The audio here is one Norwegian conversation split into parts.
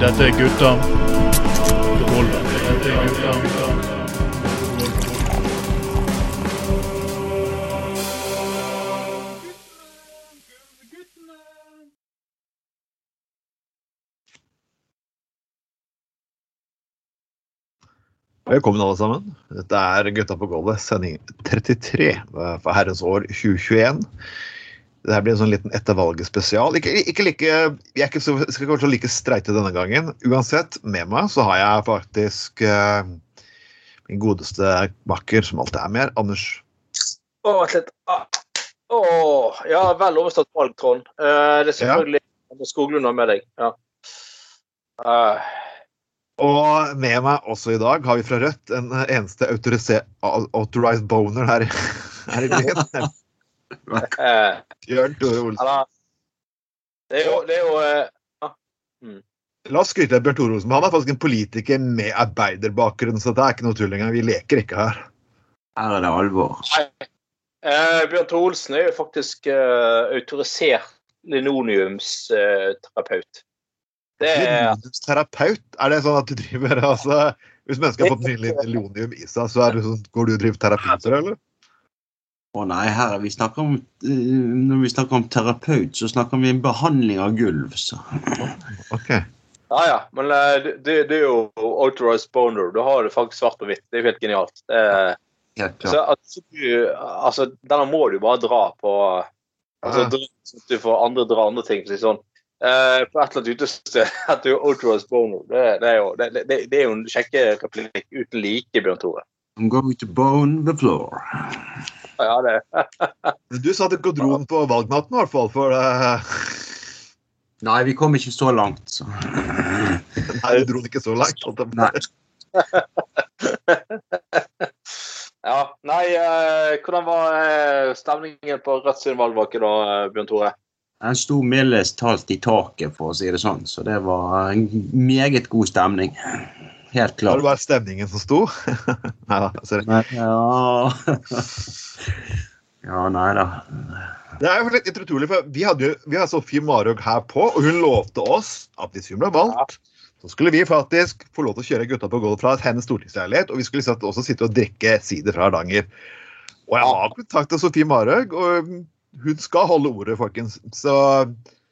Dette er gutta. Velkommen alle sammen. Dette er Gutta på gulvet, sending 33 for herrens år 2021. Dette blir en sånn liten etter valget-spesial. Ikke, ikke like, jeg er ikke så, skal kanskje like streite denne gangen. Uansett, med meg så har jeg faktisk uh, min godeste makker som alltid er med, Anders. Å, vent litt. Ah. Å, ja, vel overstått valg, Trond. Uh, det er selvfølgelig ja. Skoglund har med deg. Ja. Uh. Og med meg også i dag har vi fra Rødt en eneste authorized boner her, her i byen. Bjørn Tore Olsen. Det er jo, det er jo uh, mm. La oss skryte av Bjørn Tore Olsen. Han er faktisk en politiker med arbeiderbakgrunn, så det er ikke noe tull engang. Vi leker ikke her. Her er det alvor. Eh, Bjørn Tore Olsen er jo faktisk uh, autorisert linoleumsterapeut. Det er Terapeut? Er det sånn at du driver altså, Hvis mennesker har fått mye linoleum i seg, så er det sånn, går du og driver terapi for det, eller? Å nei, her, vi snakker om, når vi snakker om terapeut, så snakker vi om behandling av gulv. Så. Ok. Ja ja, men det, det er jo authorized boner. Du har det faktisk svart og hvitt. Det er jo helt genialt. Eh, helt klart. Så, altså, du, altså, denne må du bare dra på altså, ja. Sånn at du får andre dra andre ting. sånn. Eh, på et eller annet utested at du er authorized boner. Det, det, er jo, det, det, det er jo en sjekkereplikk uten like, Bjørn Tore. I'm going to bone the floor. Ja, det. du sa at du dro den på valgnatten, i hvert fall. For det Nei, vi kom ikke så langt, så. Nei, du dro den ikke så langt? Nei. ja, nei, uh, hvordan var uh, stemningen på Rødt sin valgvake da, Bjørn Tore? Den sto mildest talt i taket, for å si det sånn. Så det var en meget god stemning. Helt klart. Var det bare stemningen som sto? nei da. Nei, ja. ja, nei da. Det er jo litt utrolig, for Vi hadde jo, vi har Sofie Marhaug her på, og hun lovte oss at hvis hun ble valgt, så skulle vi faktisk få lov til å kjøre gutta på golf fra hennes stortingsleilighet, og vi skulle også sitte og drikke sider fra Hardanger. Og jeg har kontakt med Sofie Marhaug, og hun skal holde ordet, folkens. Så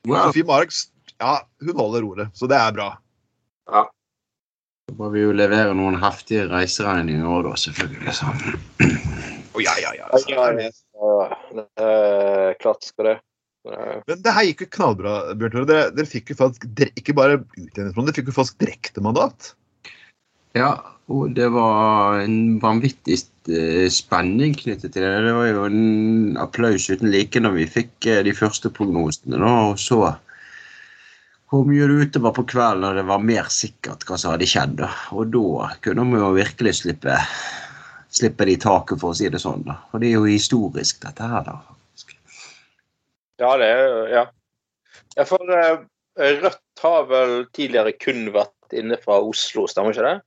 wow. Sofie Marhaug ja, hun holder ordet, så det er bra. Ja. Så må vi jo levere noen heftige reiseregninger òg, da, selvfølgelig. Så. Oh, ja, ja, ja. Så. ja, ja. Uh, klart skal det. Men det her gikk jo knallbra, Bjørn Tore. Dere, dere, fikk jo faktisk ikke bare utjevningsmandat, dere fikk jo faktisk direktemandat. Ja, og det var en vanvittig eh, spenning knyttet til det. Det var jo en applaus uten like når vi fikk eh, de første prognosene. Da, og så kom jo det utover på kvelden når det var mer sikkert hva som hadde skjedd. Og da kunne vi jo virkelig slippe, slippe det i taket, for å si det sånn. Da. Og det er jo historisk, dette her, da. Ja, det er Ja. ja for uh, Rødt har vel tidligere kun vært inne fra Oslo, stemmer ikke det?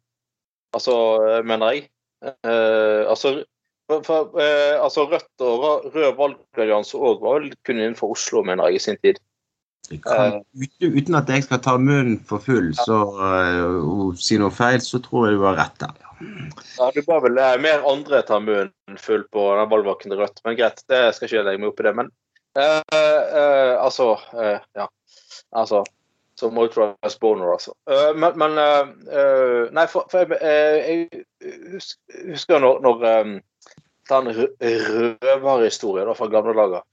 Altså, mener jeg. Uh, altså, for, for, altså, Rødt og Rød valgallianse òg var vel kun innenfor Oslo, mener jeg, i sin tid. Kan, uten, uten, at jeg skal ta munnen for full så, og si noe feil, så tror jeg du har rett der. Ja, Du bør vel mer andre ta munnen full på den valgvaken til Rødt, men greit, det skal ikke jeg legge meg opp i det. Men Uh, uh, altså Ja. Altså Som Ultras Boner, altså. men, men Nei, for, for jeg, jeg, husker når, når um, den røverhistorien fra gamle dager.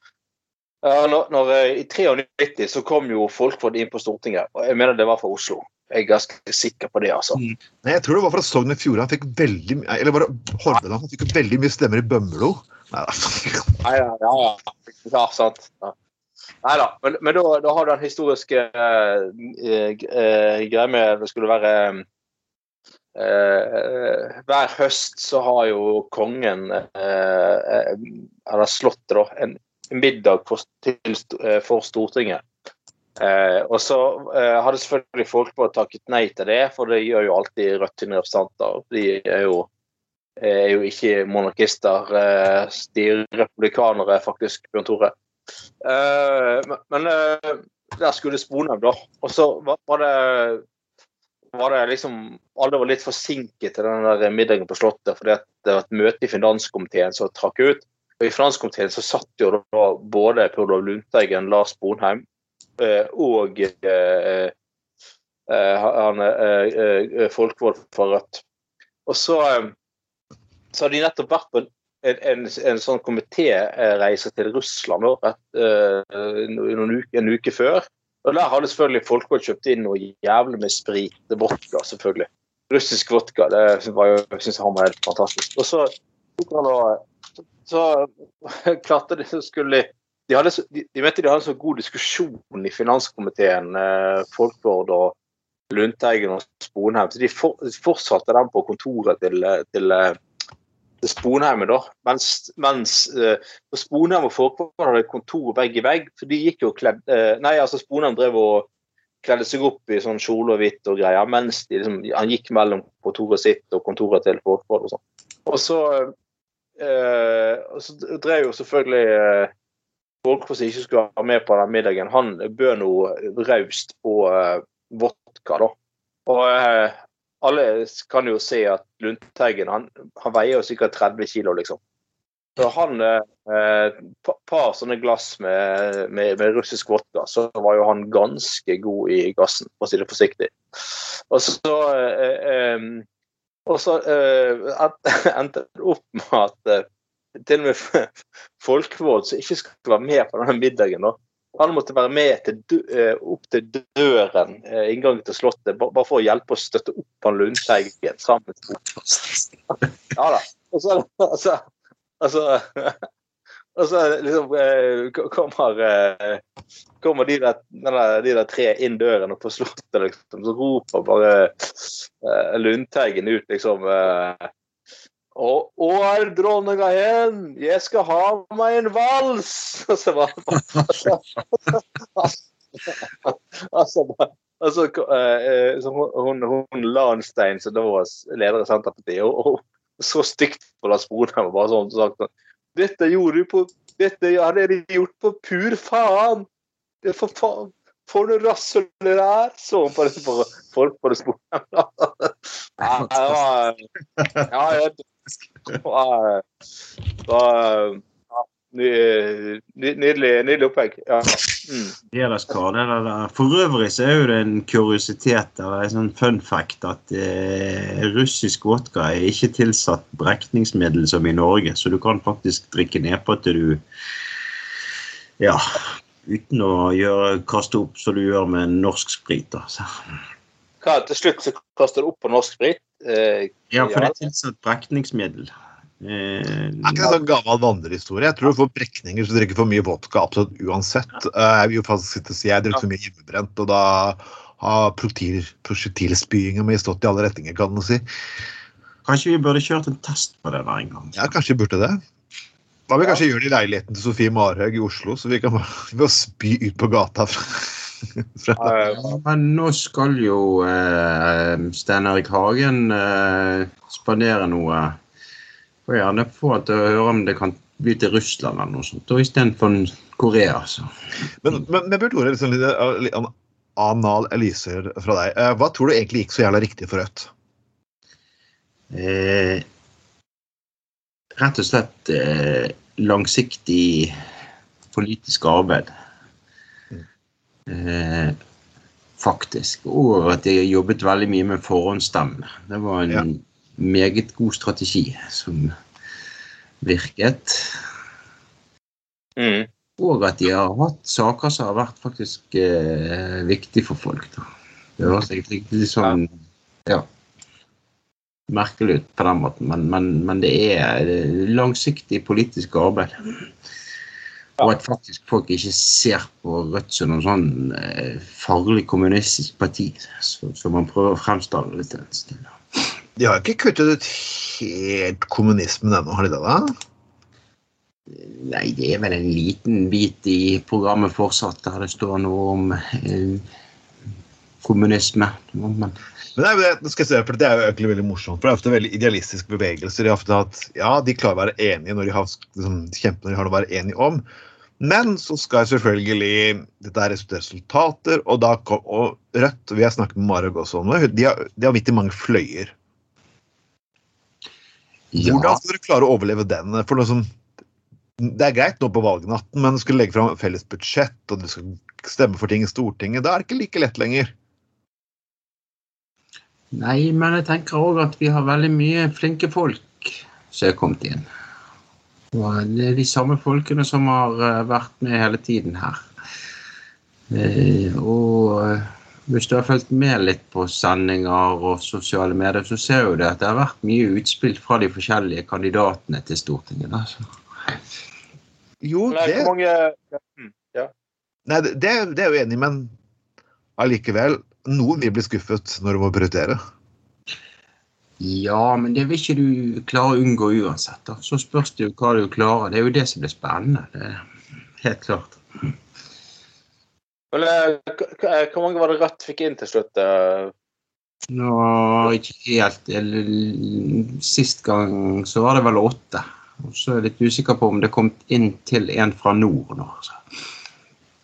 Når, når, I 93 så kom jo Folkvord inn på Stortinget, og jeg mener det var fra Oslo. Jeg er ganske sikker på det, altså. Mm. Nei, Jeg tror det var fra Sogn og Fjordane. Han fikk veldig eller var det Hordaland? Han fikk veldig mye stemmer i Bømlo. Nei, ja, ja, ja. ja sant. Ja. Nei da, men, men da, da, har du den historiske uh, uh, greia med det skulle være uh, Hver høst så har jo kongen, eller Slottet, da, en middag for, til, for Stortinget. og så hadde selvfølgelig folk bare takket nei til det, for det gjør jo alltid Rødt sine representanter. De er jo er jo ikke monarkister. Eh, de er republikanere, faktisk, Bjørn Tore. Eh, men eh, der skulle Sponheim, da. Og så var det var det liksom Alle var litt forsinket til den der middagen på Slottet fordi det var et møte i finanskomiteen som trakk ut. Og I finanskomiteen så satt jo da både Per Olav Lundteigen, Lars Bonheim eh, og eh, eh, han Folkvold fra Rødt. Og så, så har de nettopp vært på en, en, en sånn komitéreise til Russland da, en uke før. Og Der hadde selvfølgelig Folkvold kjøpt inn noe jævlig med sprit. Vodka, selvfølgelig. Russisk vodka. Det var jeg han var helt fantastisk. Og så tok han og så klarte de så skulle de de, hadde, de, de vet, de hadde en så god diskusjon i finanskomiteen, eh, Folkvord og Lundteigen og Sponheim, så de, for, de fortsatte den på kontoret til, eh, til, eh, til Sponheimen, da. Mens, mens eh, Sponheim og Folkvord hadde kontor vegg i vegg, for de gikk jo kledd eh, Nei, altså Sponheim drev og kledde seg opp i sånn kjole og hvitt og greier, mens de liksom, han gikk mellom kontoret sitt og kontoret til Folkvord og sånn. Og så Eh, så drev jo selvfølgelig eh, folk som ikke skulle være med på den middagen, han bød noe raust på eh, vodka, da. Og eh, alle kan jo se at Lundteigen han, han veier jo sikkert 30 kilo, liksom. Så han eh, par sånne glass med, med, med russisk vodka, så var jo han ganske god i gassen, for å si det forsiktig. Og så eh, eh, og så eh, end- endte det opp med at eh, til og med Folkvord, som ikke skulle være med på denne middagen, da, han måtte være med til eh, opp til døren, inngangen til Slottet, ba- bare for å hjelpe å støtte opp han Lundteigen sammen. Ja da. Altså, altså, altså, og så liksom eh, kommer, eh, kommer de, der, de der tre inn døren og på Slottet, liksom, så roper bare eh, Lundteigen ut liksom Og, Å, å, er dronninga hen? Jeg skal ha meg en vals! Og så bare Altså, altså eh, eh, hun, hun, hun Lahnstein, som da var leder i Senterpartiet, og, og så stygt på Lars Bonheim og bare sånn sagt Dette gjorde du på Dette har dere gjort på pur faen! Det er for faen For noe rasshøl det er! Så hun på folk på det sporet. Ja, Ja, var, ja, ny- Nydelig, nydelig opplegg. Ja. Mm. Hederskar, det der. For øvrig så er jo det en kuriositet eller en sånn fun fact at eh, russisk vodka er ikke tilsatt brekningsmiddel som i Norge, så du kan faktisk drikke nedpå til du Ja. Uten å gjøre, kaste opp som du gjør med norsk sprit. da. Så. Hva, til slutt så kaster du opp på norsk sprit. Eh, Ja, for det er tilsatt brekningsmiddel. Eh, Det er ikke en sånn gammel vandrehistorie. Jeg tror du får brekninger hvis du drikker for mye vodka absolutt uansett. Eh, Jeg vil jo faktisk ikke si jeg drikker for mye hjemmebrent, og da har prosjektilspyinga mi stått i alle retninger, kan man si. kanskje vi burde kjørt en test på det der en gang. Ja, kanskje vi burde det. Hva vil vi kanskje gjøre det i leiligheten til Sofie Marhaug i Oslo, så vi kan bare vi bare spy ut på gata fra, Ja, Men nå skal jo eh, Stein Erik Hagen eh, spandere noe. Får gjerne få til å høre om det kan bli til Russland eller noe sånt, og istedenfor Korea. Så. Men, men, men Bjørn Tore, liksom, litt, uh, anal Elyser fra deg. Eh, Hva tror du egentlig gikk så jævla riktig for Rødt? Eh, rett og slett eh, langsiktig politisk arbeid. Eh, faktisk. Og at jeg jobbet veldig mye med forhåndsstemme. Det var en Ja. Meget god strategi som virket. mm. Og at de har hatt saker som har vært faktisk eh, viktig for folk. Da. Det høres egentlig litt sånn ja, merkelig ut på den måten, men, men, men det er langsiktig politisk arbeid. Og at faktisk folk ikke ser på Rødt som noe sånn eh, farlig kommunistisk parti, så- som man prøver å fremstille det til. De har ikke kuttet ut helt kommunismen ennå, har de det? da? Nei, det er vel en liten bit i programmet fortsatt der det står noe om eh, kommunisme. Men Men det er, det, skal jeg se, for det er jo egentlig veldig morsomt, for det er ofte veldig idealistiske bevegelser. De har ofte hatt, ja, de klarer å være enige når de har liksom, kjemper når de har noe å være enige om, Men så skal selvfølgelig dette er resultater, og, da kom, og Rødt Vi har snakket med Marek også om det. De har, de har midt i mange fløyer. Hvordan skal dere klare å overleve den? For liksom, det er greit nå på valgnatten, men du skal legge fram felles budsjett, og du skal stemme for ting i Stortinget. Da er det ikke like lett lenger. Nei, men jeg tenker òg at vi har veldig mye flinke folk som er kommet inn. Og det er de samme folkene som har eh, vært med hele tiden her. Eh, Og eh, hvis du har fulgt med litt på sendinger og sosiale medier, så ser du det at det har vært mye utspill fra de forskjellige kandidatene til Stortinget. da. Jo, det, Mm, Ja. nei, det, det er jeg jo enig i, men allikevel. Noen vil bli skuffet når du må prioritere. Ja, men det vil ikke du klare å unngå uansett. da. Så spørs det jo hva du klarer. Det er jo det som blir spennende. Det er helt klart. Eh, Hvor mange var det Rødt fikk inn til slutt? eh? Nå, ikke helt Sist gang så var det vel åtte. Og så er jeg litt usikker på om det kom inn til en fra nord nå. Så.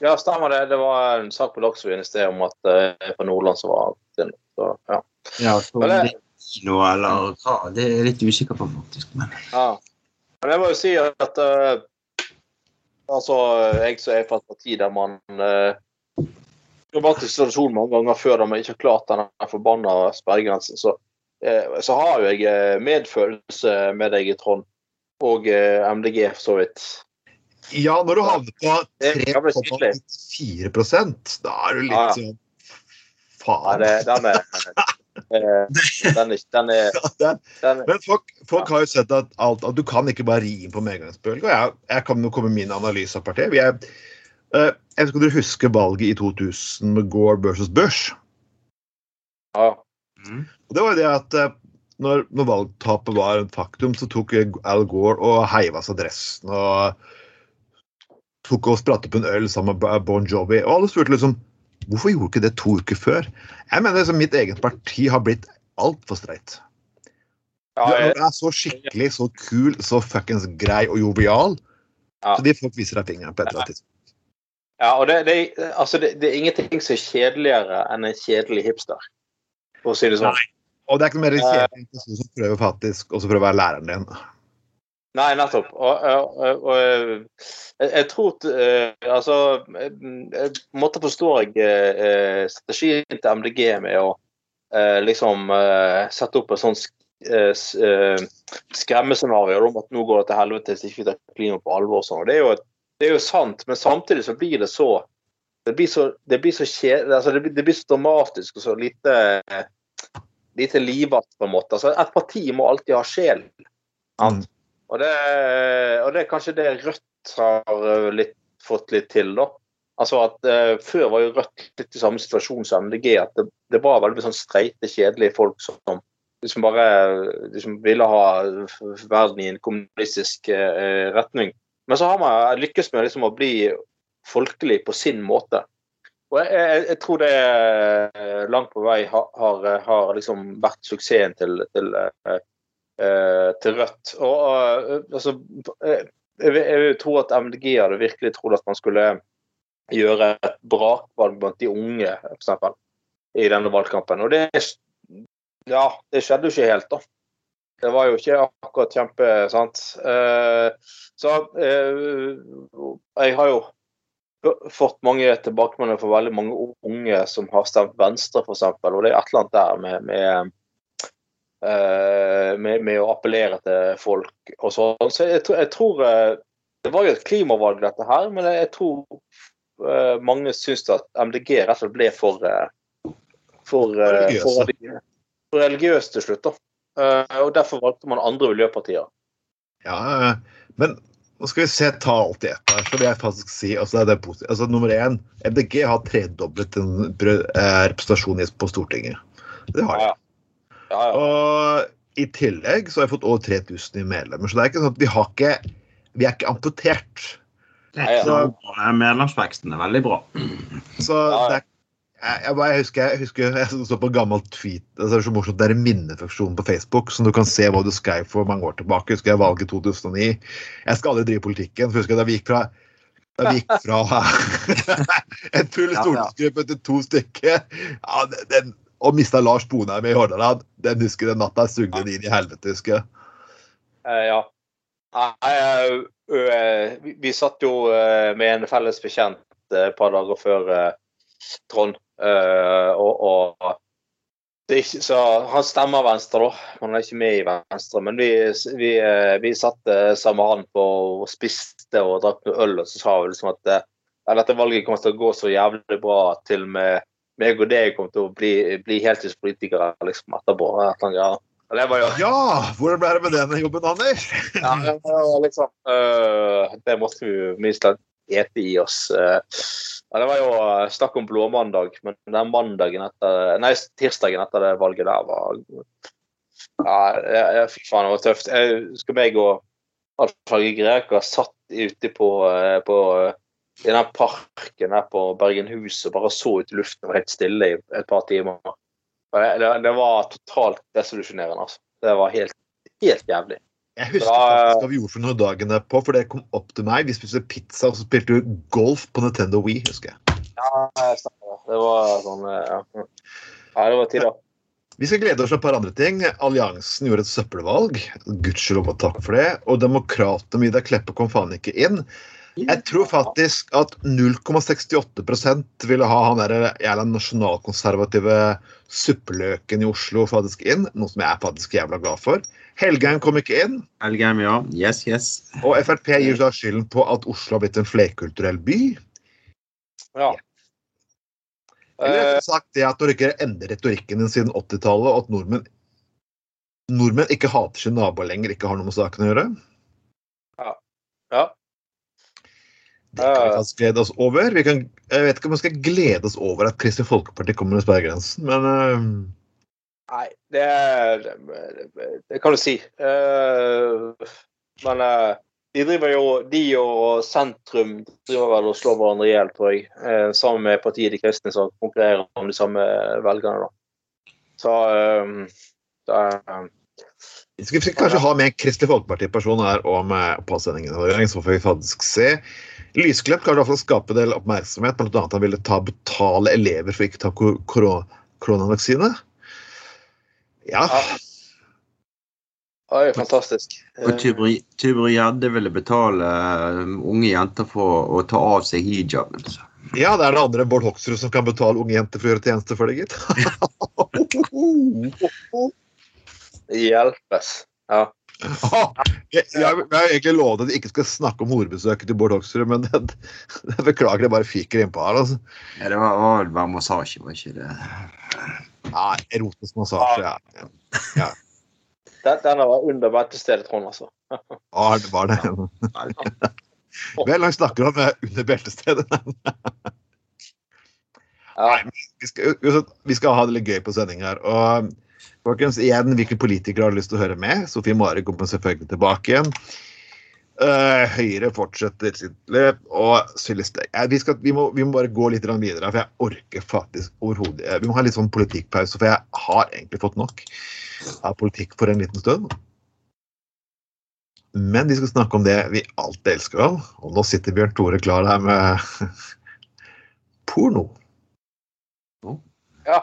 Ja, stemmer det. Det var en sak på Dagsrevyen i sted om at en fra Nordland som var til. Så, ja. Ja, så Men det noe eller hva, det er jeg litt usikker på, faktisk. Men Ja. Men jeg må jo si at uh, altså, jeg som er fra et parti der man uh, i situasjon mange ganger før man ikke har klart den forbanna sperregrensen, så, eh, så har jo jeg eh, medfølelse med deg i Trond. Og eh, MDG, for så vidt. Ja, når du havner på Det er jævlig kjedelig. 3,94 da er du litt Ja, ja. sånn faen. Det, den er eh, den, er, den er, Den, er Men folk, folk har jo sett at, alt, at du kan ikke bare ri inn på medgangsbølga. Jeg, jeg kan jo komme med min analyse av partiet. Vi er, jeg vet ikke om dere husker valget i 2000 med Gore versus Bush. ja. Og det var jo det at eh, når, når valgtapet var et faktum, så tok Al Gore og heiva seg dressen og tok og spratt opp en øl sammen med Bon Jovi. Og alle spurte liksom hvorfor gjorde ikke det to uker før? Jeg mener liksom mitt eget parti har blitt altfor streit. Ja, Du er så skikkelig, så kul, så fuckings grei og jovial. Ja. Så de folk viser deg fingeren på et eller annet tidspunkt. Ja, og det, det, altså det, det er ingenting som er kjedeligere enn en kjedelig hipster. For å si det sånn. Og det er ikke noe mer kjedelig enn en person som prøver faktisk også prøver å være læreren din. Nei, nettopp. Og, og, og, og jeg, jeg tror eh, Altså eh, På måte forstår jeg eh, strategien til MDG med å eh, liksom eh, sette opp et sånt eh, eh, skremmescenario om at nå går det til helvete hvis ikke vi tar klima på alvor. og Sånn. Det, er jo, et- det er jo sant, men samtidig så blir det så Det blir så, det blir så, altså det blir, det blir så dramatisk og så lite lite livete, på en måte. Altså, et parti må alltid ha sjel. Mm. Og det, og det er kanskje det Rødt har eh, litt, fått litt til, da. Altså at eh, Før var jo Rødt litt i samme situasjon som MDG. At det, det var veldig sånn streite, kjedelige folk som liksom bare liksom ville ha verden i en kommunistisk eh, retning. Men så har man lykkes med liksom å bli folkelig på sin måte. Og jeg, jeg, jeg tror det langt på vei har, har, har liksom vært suksessen til, til eh, eh, til Rødt. Og, eh, altså, jeg vil tro at MDG hadde virkelig trodd at man skulle gjøre et brakvalg blant de unge, f.eks., i denne valgkampen. Og det, ja, det skjedde jo ikke helt, da. Det var jo ikke akkurat kjempe, sant. Eh, så eh, jeg har jo fått mange tilbakemeldinger fra veldig mange unge som har stemt Venstre, f.eks. Og det er et eller annet der med, med eh, med, med å appellere til folk og sånn. Så jeg, tror- jeg tror Det var jo et klimavalg, dette her, men jeg tror mange syns at MDG rett og slett ble for for, for, for religiøs til slutt. da. Eh, og Derfor valgte man andre miljøpartier. Ja, men nå skal vi se, ta alt i ett her. Så vil jeg faktisk si, altså det er positivt. Altså Nummer én, MDG har tredoblet en eh, representasjon på Stortinget. Det har de. Ja, ja. ja. Og i tillegg så har jeg fått over 3000 i medlemmer. Så det er ikke sånn at vi har ikke Vi er ikke amputert. er bra. Medlemsveksten er veldig bra. Så Ja, ja. det er jeg, jeg, bare, jeg husker jeg, husker jeg så på en gammel tweet altså Det er så morsomt, det er en minnefunksjon på Facebook, som du kan se hva du skrev for mange år tilbake. Husker jeg valget 2009. Jeg skal aldri drive politikken. for husker jeg Da vi gikk fra Da vi gikk fra en full stortingsgruppe til to stykker. Ja, den, den, og mista Lars Bonheim i Hordaland. Den husker den natta sugde den inn i helvete, husker jeg. Eh, ja. Eh, eh, vi, satt jo eh, med en felles bekjent eh, et par dager før eh, Trond. eh, og, og det ikke, så Han stemmer Venstre, da. Han er ikke med i Venstre. Men vi, vi, eh, vi satt eh, sammen med han på og spiste og drakk noe øl, og så sa vi liksom at dette valget kommer til å gå så jævlig bra til med meg og deg kommer til å bli, bli heltidspolitikere liksom, etterpå. et Ja. Det var jo Ja, hvordan ble det med den jobben, Anders? ja, liksom øh, Det måtte vi jo minst ete i oss. øh. Ja, det var jo øh, snakk om blåmandag, men den mandagen etter Nei, tirsdagen etter det valget der var Ja, fy faen, det var tøft. Jeg husker meg og Alf-Hage Greker satt ute på, øh, på i den parken her på Bergenhus og bare så ut i luften og var helt stille i et par timer. Det, det, det var totalt desolusjonerende, altså. Det var helt, helt jævlig. Jeg husker faktisk hva vi gjorde for noen dagene på for det kom opp til meg. Vi spiste pizza, og så spilte vi golf på Nintendo Wii, husker jeg. Ja, det var sånn eh, Ja, ja det var tider. Vi skal glede oss til et par andre ting. Alliansen gjorde et søppelvalg. Gudskjelov og takk for det. Og Demokratene Vidar Kleppe kom faen ikke inn. Jeg tror faktisk at 0,68% ville ha han der jævla nasjonalkonservative suppeløken i Oslo faktisk inn, noe som jeg er faktisk jævla glad for. Helgheim kom ikke inn, Helgheim, ja. Yes, yes. og Frp gir da skylden på at Oslo har blitt en flerkulturell by. Ja. Eller Eh, sagt det at når du ikke endrer retorikken din siden 80-tallet, og at nordmenn, nordmenn ikke hater sin naboer lenger, ikke har noe med saken å gjøre. Ja. ja. Det kan vi faktisk glede oss over. Vi kan, jeg vet ikke om vi skal glede oss over at Kristelig Folkeparti kommer med sperregrensen, men uh... Nei, det, er, det kan du si. Uh, men uh, de driver jo De og sentrum driver vel og slår hverandre i hjel, tror jeg. sammen med partiet De kristne, som konkurrerer om de samme velgerne. da. Så eh, da, vi skal, kanskje ha med en Kristelig Folkeparti-person her om påsendingen på sendingen. Så får vi faktisk se. Lysklepp klarte i hvert fall å skape en del oppmerksomhet. Annet han ville ta betale elever for ikke å ta kor- koronavaksine. Ja. Ja. Oi, fantastisk. Og Tybri- Tybri-Gjedde ville betale um, unge jenter for å ta av seg hijaben. ja, det er det andre enn Bård Hoksrud som kan betale unge jenter for å gjøre tjeneste for deg, gitt. Hjelpes. Ja. Jeg, jeg, jeg har egentlig lovet at jeg ikke skal snakke om horebesøket til Bård Hoksrud, men det, det beklager, jeg bare fyker innpå her. altså. Ja, det var, var vel bare massasje, var ikke det? Ja, erotisk massasje. Ja. Den, denne var under beltestedet, Trond, altså. Ja, det var det. Vel, han snakker om eh, under beltestedet. Nei, Vi skal, vi skal ha det litt gøy på sending her. og folkens, igjen, Hvilke politikere har lyst til å høre med? Sofie Mare kommer selvfølgelig tilbake igjen. Uh, Høyre fortsetter sitt løp. Og ja, vi, vi, vi må bare gå litt videre, for jeg orker faktisk overhodet eh, Vi må ha litt sånn politikkpause, for jeg har egentlig fått nok av politikk for en liten stund. Men vi skal snakke om det vi alltid elsker av. Og nå sitter Bjørn Tore klar her med porno. Ja.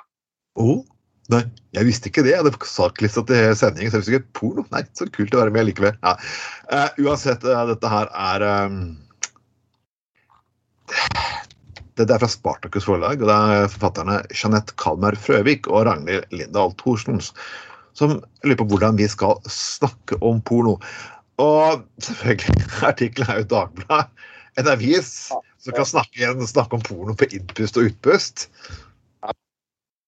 Oh, nei, jeg visste ikke det. Jeg hadde saklista til sendingen, så jeg visste ikke porno. Nei, så kult å være med likevel. Ja. Uh, uansett, uh, dette her er um, Dette er fra Spartakus forlag, og det er forfatterne Jeanette Kalmer Frøvik og Ragnhild Lindahl Thorsens som lurer på hvordan vi skal snakke om porno. Og selvfølgelig, artikkelen er jo Dagbladet, en avis som kan snakke, snakke om porno på innpust og utpust.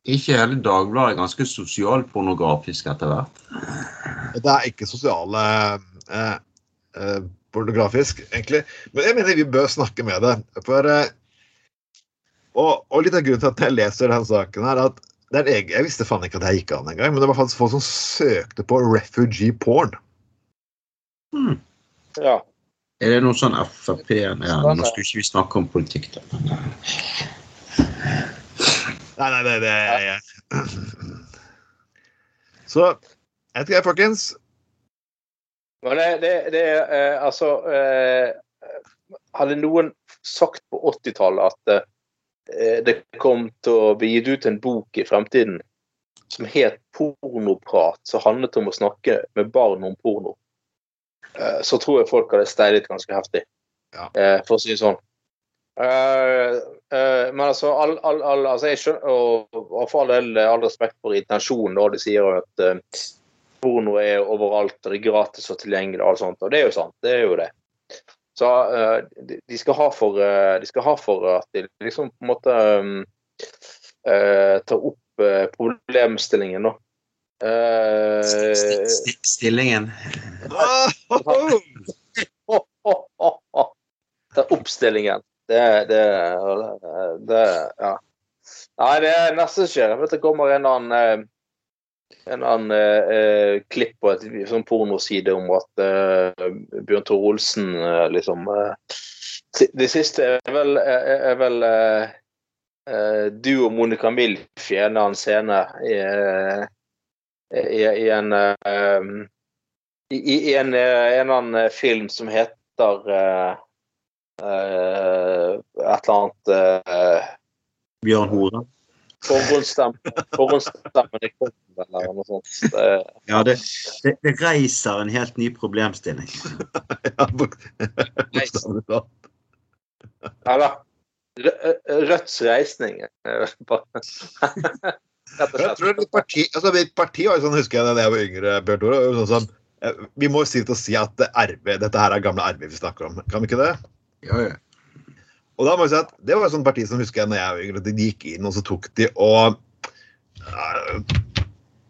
Ikke hele Dagbladet er ganske sosialpornografisk etter hvert. Det er ikke sosiale eh, eh, pornografisk, egentlig. Men jeg mener vi bør snakke med det. For eh, og, og litt av grunnen til at jeg leser denne saken, her, at det er egen, Jeg visste faen ikke at det gikk an engang, men det var faktisk folk som søkte på refugee porn. Hmm. ja. Er det noe sånn Frp ja, Nå skulle ikke vi snakke om politikk, da. Nei, nei, det, det Så jeg vet ikke, folkens. Men det, det, det eh, altså eh, hadde noen sagt på 80-tallet at eh, det kom til å bli gitt ut en bok i fremtiden som het 'Pornoprat', som handlet om å snakke med barn om porno, eh, så tror jeg folk hadde steilet ganske heftig. Ja. Eh, for å si det sånn. Eh, eh, men altså, all, all, all, altså jeg skjønner, og, og for all del all respekt for intensjonen, da, de sier jo at uh, porno er overalt, og det er gratis og tilgjengelig, og alt sånt, og det er jo sant. Det er jo det. Så eh, de, de skal ha for eh, de skal ha for at de liksom på en måte um, eh, tar opp eh, problemstillingen, da. Eh, Sti- sti- sti- Stillingen. Ta oppstillingen. Det, det, det Ja. Nei, det er nesten skjer. Vet det kommer en annen eh, en annen eh, eh, klipp på et sånn pornoside om at eh, Bjørn Tore Olsen eh, liksom eh, Det siste er vel, er, er vel du og Monica Milf i en annen scene i, i, i en i, i en, en annen film som heter et eller annet eh, Bjørn Hore. Forhåndsstemmen i kroppen eller noe sånt. Ja, det, det, det reiser en helt ny problemstilling. Ja, bok- bokstavelig talt. eller Rødts reisning. eh, bare- Jeg tror mitt parti, altså mitt parti var jo sånn, husker jeg da jeg var yngre, Bjørn Tore. Sånn eh, vi må jo si til å si at det RV, dette her er gamle RV vi snakker om. Kan vi ikke det? Ja, ja. Og da må jeg si at Det var et sånt parti som husker jeg når jeg at de gikk inn og så tok de og uh,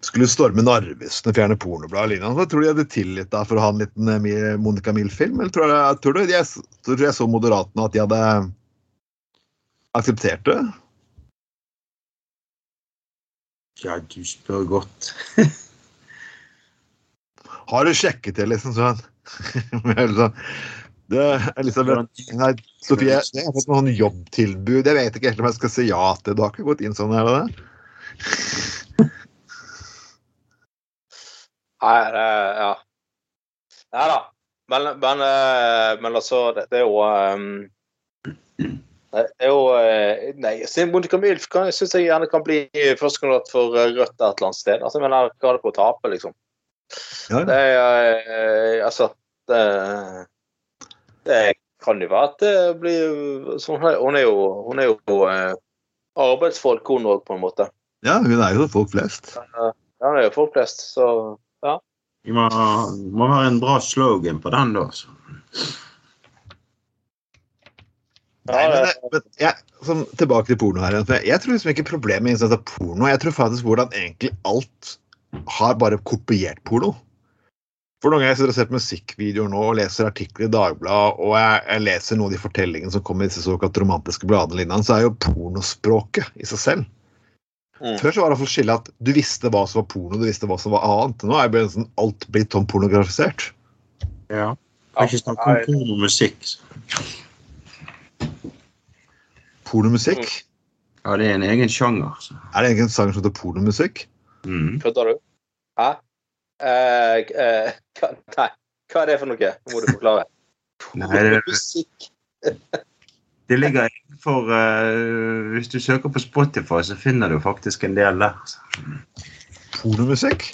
skulle storme Narvesen og fjerne pornoblad lignende. Så tror du de hadde tillit da for å ha en liten eh, Monica Mill-film? Eller tror, jeg, tror du er, tror jeg så Moderatene at de hadde akseptert det? ja, du spør godt. Har du sjekket det, liksom sånn? Eller sånn, det er liksom Nei, Sofie, jeg har fått noen jobbtilbud. Jeg vet ikke helt om jeg skal si ja til det. Du har ikke gått inn sånn, er det det? Nei, det, ja. Nei da. Men, men, eh, men altså, det, det er jo um, Det er jo eh, Nei, Milf kan- syns jeg gjerne kan bli førstekandidat for eh, Rødt et eller annet sted. Altså, men hva har det på å tape, liksom? Ja. Det er Altså det, det kan jo være at det blir sånn hun, er, hun er jo, hun er jo eh, arbeidsfolk, hun òg, på en måte. Ja, hun er jo folk flest. Ja, hun er jo folk flest, så Det må, må være en bra slogan på den, da. Så. Nei, men, men jeg, som, tilbake til porno her igjen. Jeg, jeg tror liksom ikke problemet med porno. Jeg tror faktisk hvordan egentlig alt har bare kopiert porno. For noen ganger jeg sitter og ser på musikkvideoer nå og leser artikler i Dagbladet, og jeg, jeg leser noen av de fortellingene som kommer i disse såkalt romantiske bladene, lignende, så er jo pornospråket i seg selv. Mm. Før så var det iallfall skille at du visste hva som var porno, du visste hva som var annet. Nå er sånn, nesten alt blitt sånn pornografisert. Ja. Kan ikke snakke om pornomusikk. Pornomusikk? Ja, det er en egen sjanger. Så. Er det en egen sjanger som heter pornomusikk? Mm. Kødder du? Hæ? Eh, uh, hva, nei, hva er det for noe? Må du forklare. Nei, det, Musikk. det ligger innenfor uh, Hvis du søker på Spotify, så finner du faktisk en del der. Pornomusikk?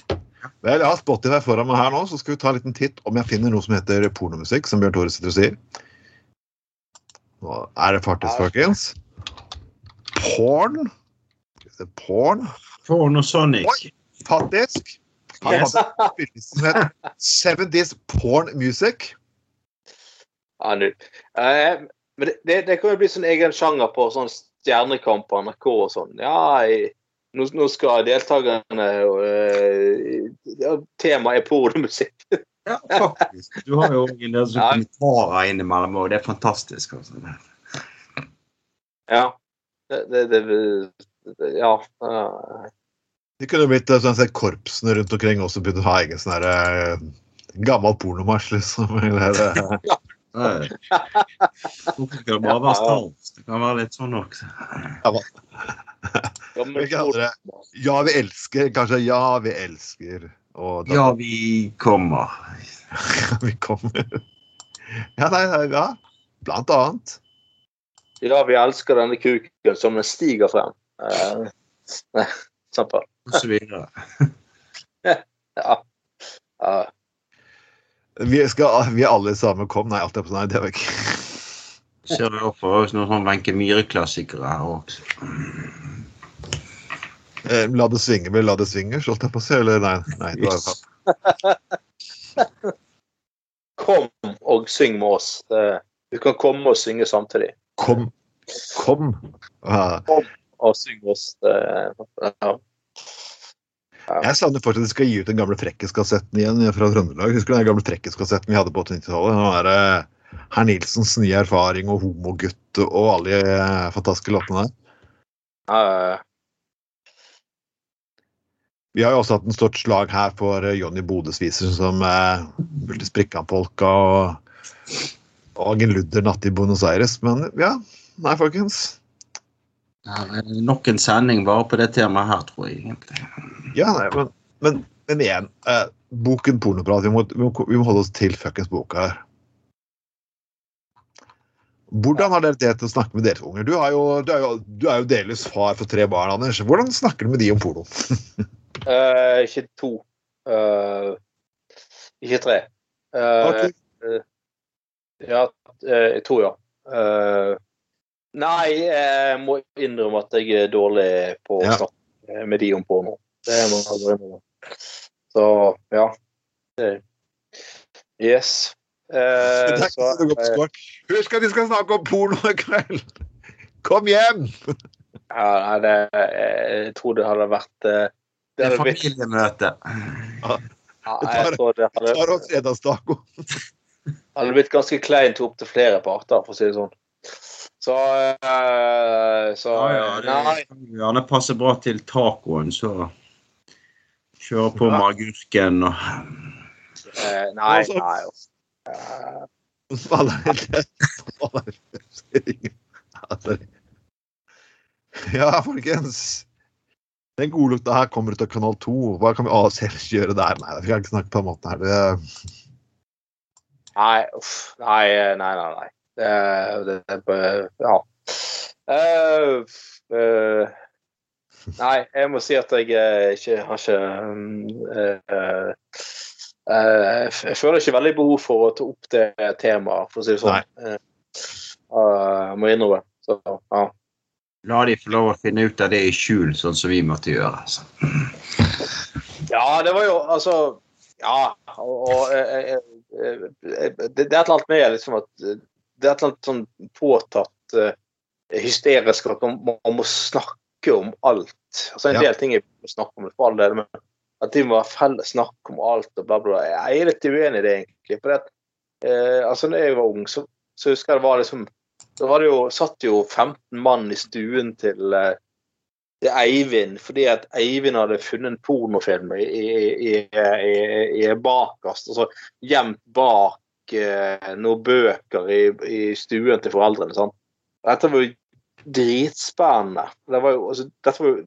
Vel, jeg har Spotify foran meg her nå, så skal vi ta en liten titt om jeg finner noe som heter pornomusikk, som Bjørn Tore sitter og sier. Nå er det faktisk, folkens. Porn. Porn. Porn og Porn. Pornosonic. Oi. Faktisk. Her Yes. har vi en spilleliste som heter 70's Porn Music. Ja, nu. Eh, men det, det, det kan jo bli sånn egen sjanger på sånn Stjernekamp på NRK og sånn. Ja, jeg, nå, nå skal deltakerne eh, ja, Temaet er pornomusikk. Ja, faktisk. Du har jo en del Ja. kommentarer innimellom, og det er fantastisk. Altså. Ja. Det, det, det, det Ja. Det kunne blitt eh, sånn at korpsene rundt omkring også begynte å ha egen sånn eh, gammel pornomarsj, liksom. Eller, uh. Ja. Det bare være stans? Det kan være litt sånn også. Hvilke andre? Ja, vi elsker. Kanskje Ja, vi elsker. Og da Ja, vi kommer. vi kommer. Ja, nei, nei, ja. Blant annet. Ja, vi elsker denne kuken som den stiger frem. Eh, eksempel. Og så videre. Ja. ja. Vi, skal, vi er alle sammen kom. Nei, alt er på Nei, det var ikke Ser du for oss noen sånn Wenche Myhre-klassikere her også. Eh, La det svinge med La det svinge, holdt jeg på å si. Eller nei. nei det var, Kom og syng med oss. Du kan komme og synge samtidig. kom. Kom. Ja. Og synge oss. Det, ja. Jeg savner fortsatt at de skal gi ut den gamle Frekkis-kassetten igjen fra Trøndelag. Husker du den gamle Frekkis-kassetten vi hadde på 80-tallet? Den var eh, Herr Nilsens nye erfaring og homogutt og alle de eh, fantastiske låtene der. Uh. Vi har jo også hatt en stort slag her for eh, Jonny Bodesviser som eh, spilte Sprikkan-polka og Agen Ludder natt i Buenos Aires. Men ja, nei, folkens. Er Nok en sending bare på det temaet her, tror jeg egentlig. Ja, nei, men, men, men igjen. Eh, boken pornoprat. Vi må, vi, må, vi må holde oss til fuckings boka her. Hvordan har dere det til å snakke med deres unger? Du, har jo, du, er jo, du er jo delvis far for tre barn, Anders. Hvordan snakker du med de om porno? uh, ikke to. Uh, ikke tre. Eh, Ok. Ja, eh, to, ja. Eh, nei, jeg må innrømme at jeg er dårlig på å Ja. snakke med de om porno. Det må jeg bare innrømme. Så, ja. Yes. Eh, så, eh. Husk at vi skal snakke om porno i kveld! Kom hjem! ja, nei, det, jeg tror det hadde vært eh, Det det er familiemøte. ja, jeg tror det hadde, Tar oss fredagstaco. hadde blitt ganske kleint opp til flere parter, for å si det sånn. Så, eh, så Ja, ja, det Nei. kan gjerne passe bra til tacoen, så kjøre på Ja. med agurken og eh, Nei, Altså- nei. Eh, Ja, folkens. Den godlukta her kommer ut av Kanal 2. Hva kan vi ellers gjøre der? Nei, vi kan ikke snakke på den måten her. Det, Nei, uff. Nei, nei, nei. nei. Det, det, Ja. Uh, uh, nei, jeg må si at jeg eh, ikke har ikke eh, Jeg føler ikke veldig behov for å ta opp det temaet, for å si det sånn. Eh, må innrømme. Så, ja. la de få lov å finne ut av det i skjul, sånn som vi måtte gjøre. Altså. Ja, det var jo altså Ja, og, og det, det er et eller annet med liksom at Det er et eller annet sånn påtatt uh, hysterisk at man, man må snakke om alt. Altså En Ja. del ting er å snakke om, for all del, men at de må ha felles snakk om alt og bla, bla. Jeg er litt uenig i det, egentlig. For det, at, uh, altså, når jeg var ung, så, så husker jeg det var liksom Da var det jo, satt jo 15 mann i stuen til eh, til Eivind fordi at Eivind hadde funnet en pornofilm i, i, i, i, bakerst. Altså gjemt bak noen bøker i, i stuen til foreldrene. Sånn. Dette var jo dritspennende. Det var jo, altså, dette var jo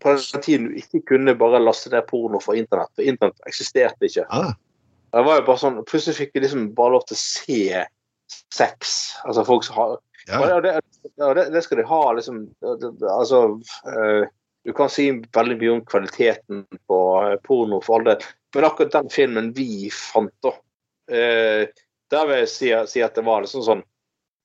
på den tiden du ikke kunne bare laste ned porno fra internett, for internett eksisterte ikke. ah, Det var jo bare sånn, Plutselig fikk vi liksom bare lov til å se sex. Altså folk som har ja. og det, og det, det skal de ha, liksom. Altså eh, Du kan si veldig mye om kvaliteten på eh, porno, for all del, men akkurat den filmen vi fant, da eh, Der vil jeg si, si at det var liksom sånn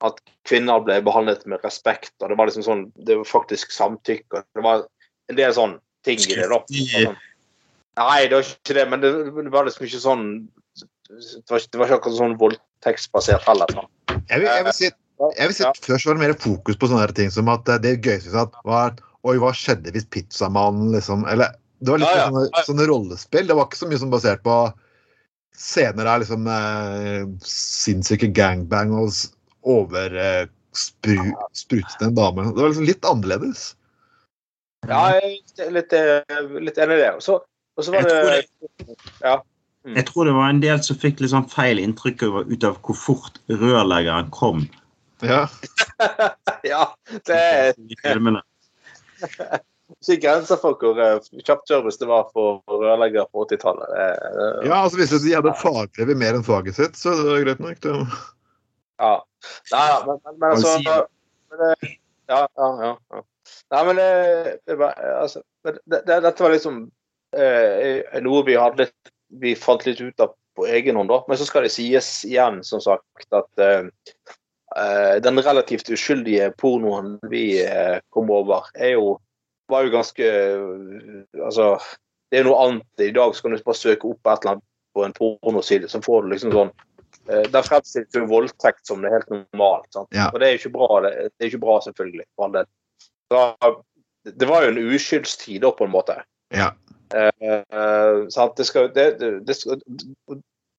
at kvinner ble behandlet med respekt, og det var liksom sånn Det var faktisk samtykke. og Det var en del sånn ting i det, da. Sånn- Nei, det var ikke det, men det, det var liksom ikke sånn Det var, det var ikke akkurat sånn voldtektsbasert heller. da. Jeg vil, jeg vil si, jeg vil si at Først var det mer fokus på sånne ting som at eh, det gøyeste at var Oi, hva skjedde hvis pizzamannen liksom Eller det var litt Ja, ja. sånne, sånne rollespill. Det var ikke så mye som basert på scener der liksom eh, sinnssyke gangbang og s- over eh, en dame. Det var liksom litt annerledes. Ja, jeg er litt, eh, litt enig i det. Og så, og så var Jeg tror det Ja. Mm. Jeg tror det var en del som fikk litt sånn feil inntrykk ut av hvor fort rørleggeren kom. Ja. ja, det er ikke grenser for hvor eh, kjapt service det var for rørleggere på 80-tallet. Det- det- ja, altså Hvis de hadde fagbrev i mer enn faget sitt, så er det greit nok. Det. Ja. Nei, men, men, men altså men, Ja, ja, ja. ja. Nei, men det, det, var- altså, det, det, dette var liksom eh, noe vi hadde litt Vi fant litt ut av på egen hånd, da. Men så skal det sies igjen, som sagt, at eh, eh, den relativt uskyldige pornoen vi eh, kom over, er jo var jo ganske eh, Altså, det er noe annet. I dag så kan du bare søke opp et eller annet på en pornoside, så får du liksom sånn eh, Der fremstilles jo voldtekt som det er helt normalt. Ja. Og det er jo ikke bra, det, det er ikke bra selvfølgelig. Del. Så, det var jo en uskyldstid da, på en måte. Ja. Eh, sant? Det skal, det, det, det skal,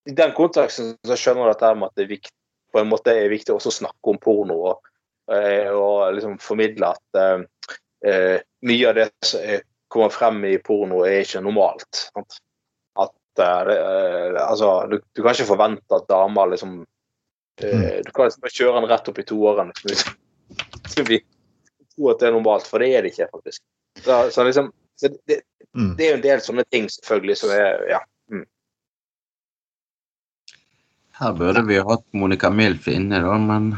I den konteksten så skjønner jeg dette med at det er viktig, på en måte er viktig også å snakke om porno og, eh, og liksom formidle at eh, mye av det som er- kommer frem i porno, er ikke normalt. Sant? At eh, det, eh, altså, du, du kan ikke forvente at damer liksom eh, Du kan liksom bare kjøre den rett opp i toårene. Liksom, Skal vi tro at det er normalt, for det er det ikke, faktisk. Så, så liksom, så det, Mm. det er jo en del sånne ting selvfølgelig som er ja. Her burde vi hatt Monica Milf inne, da, men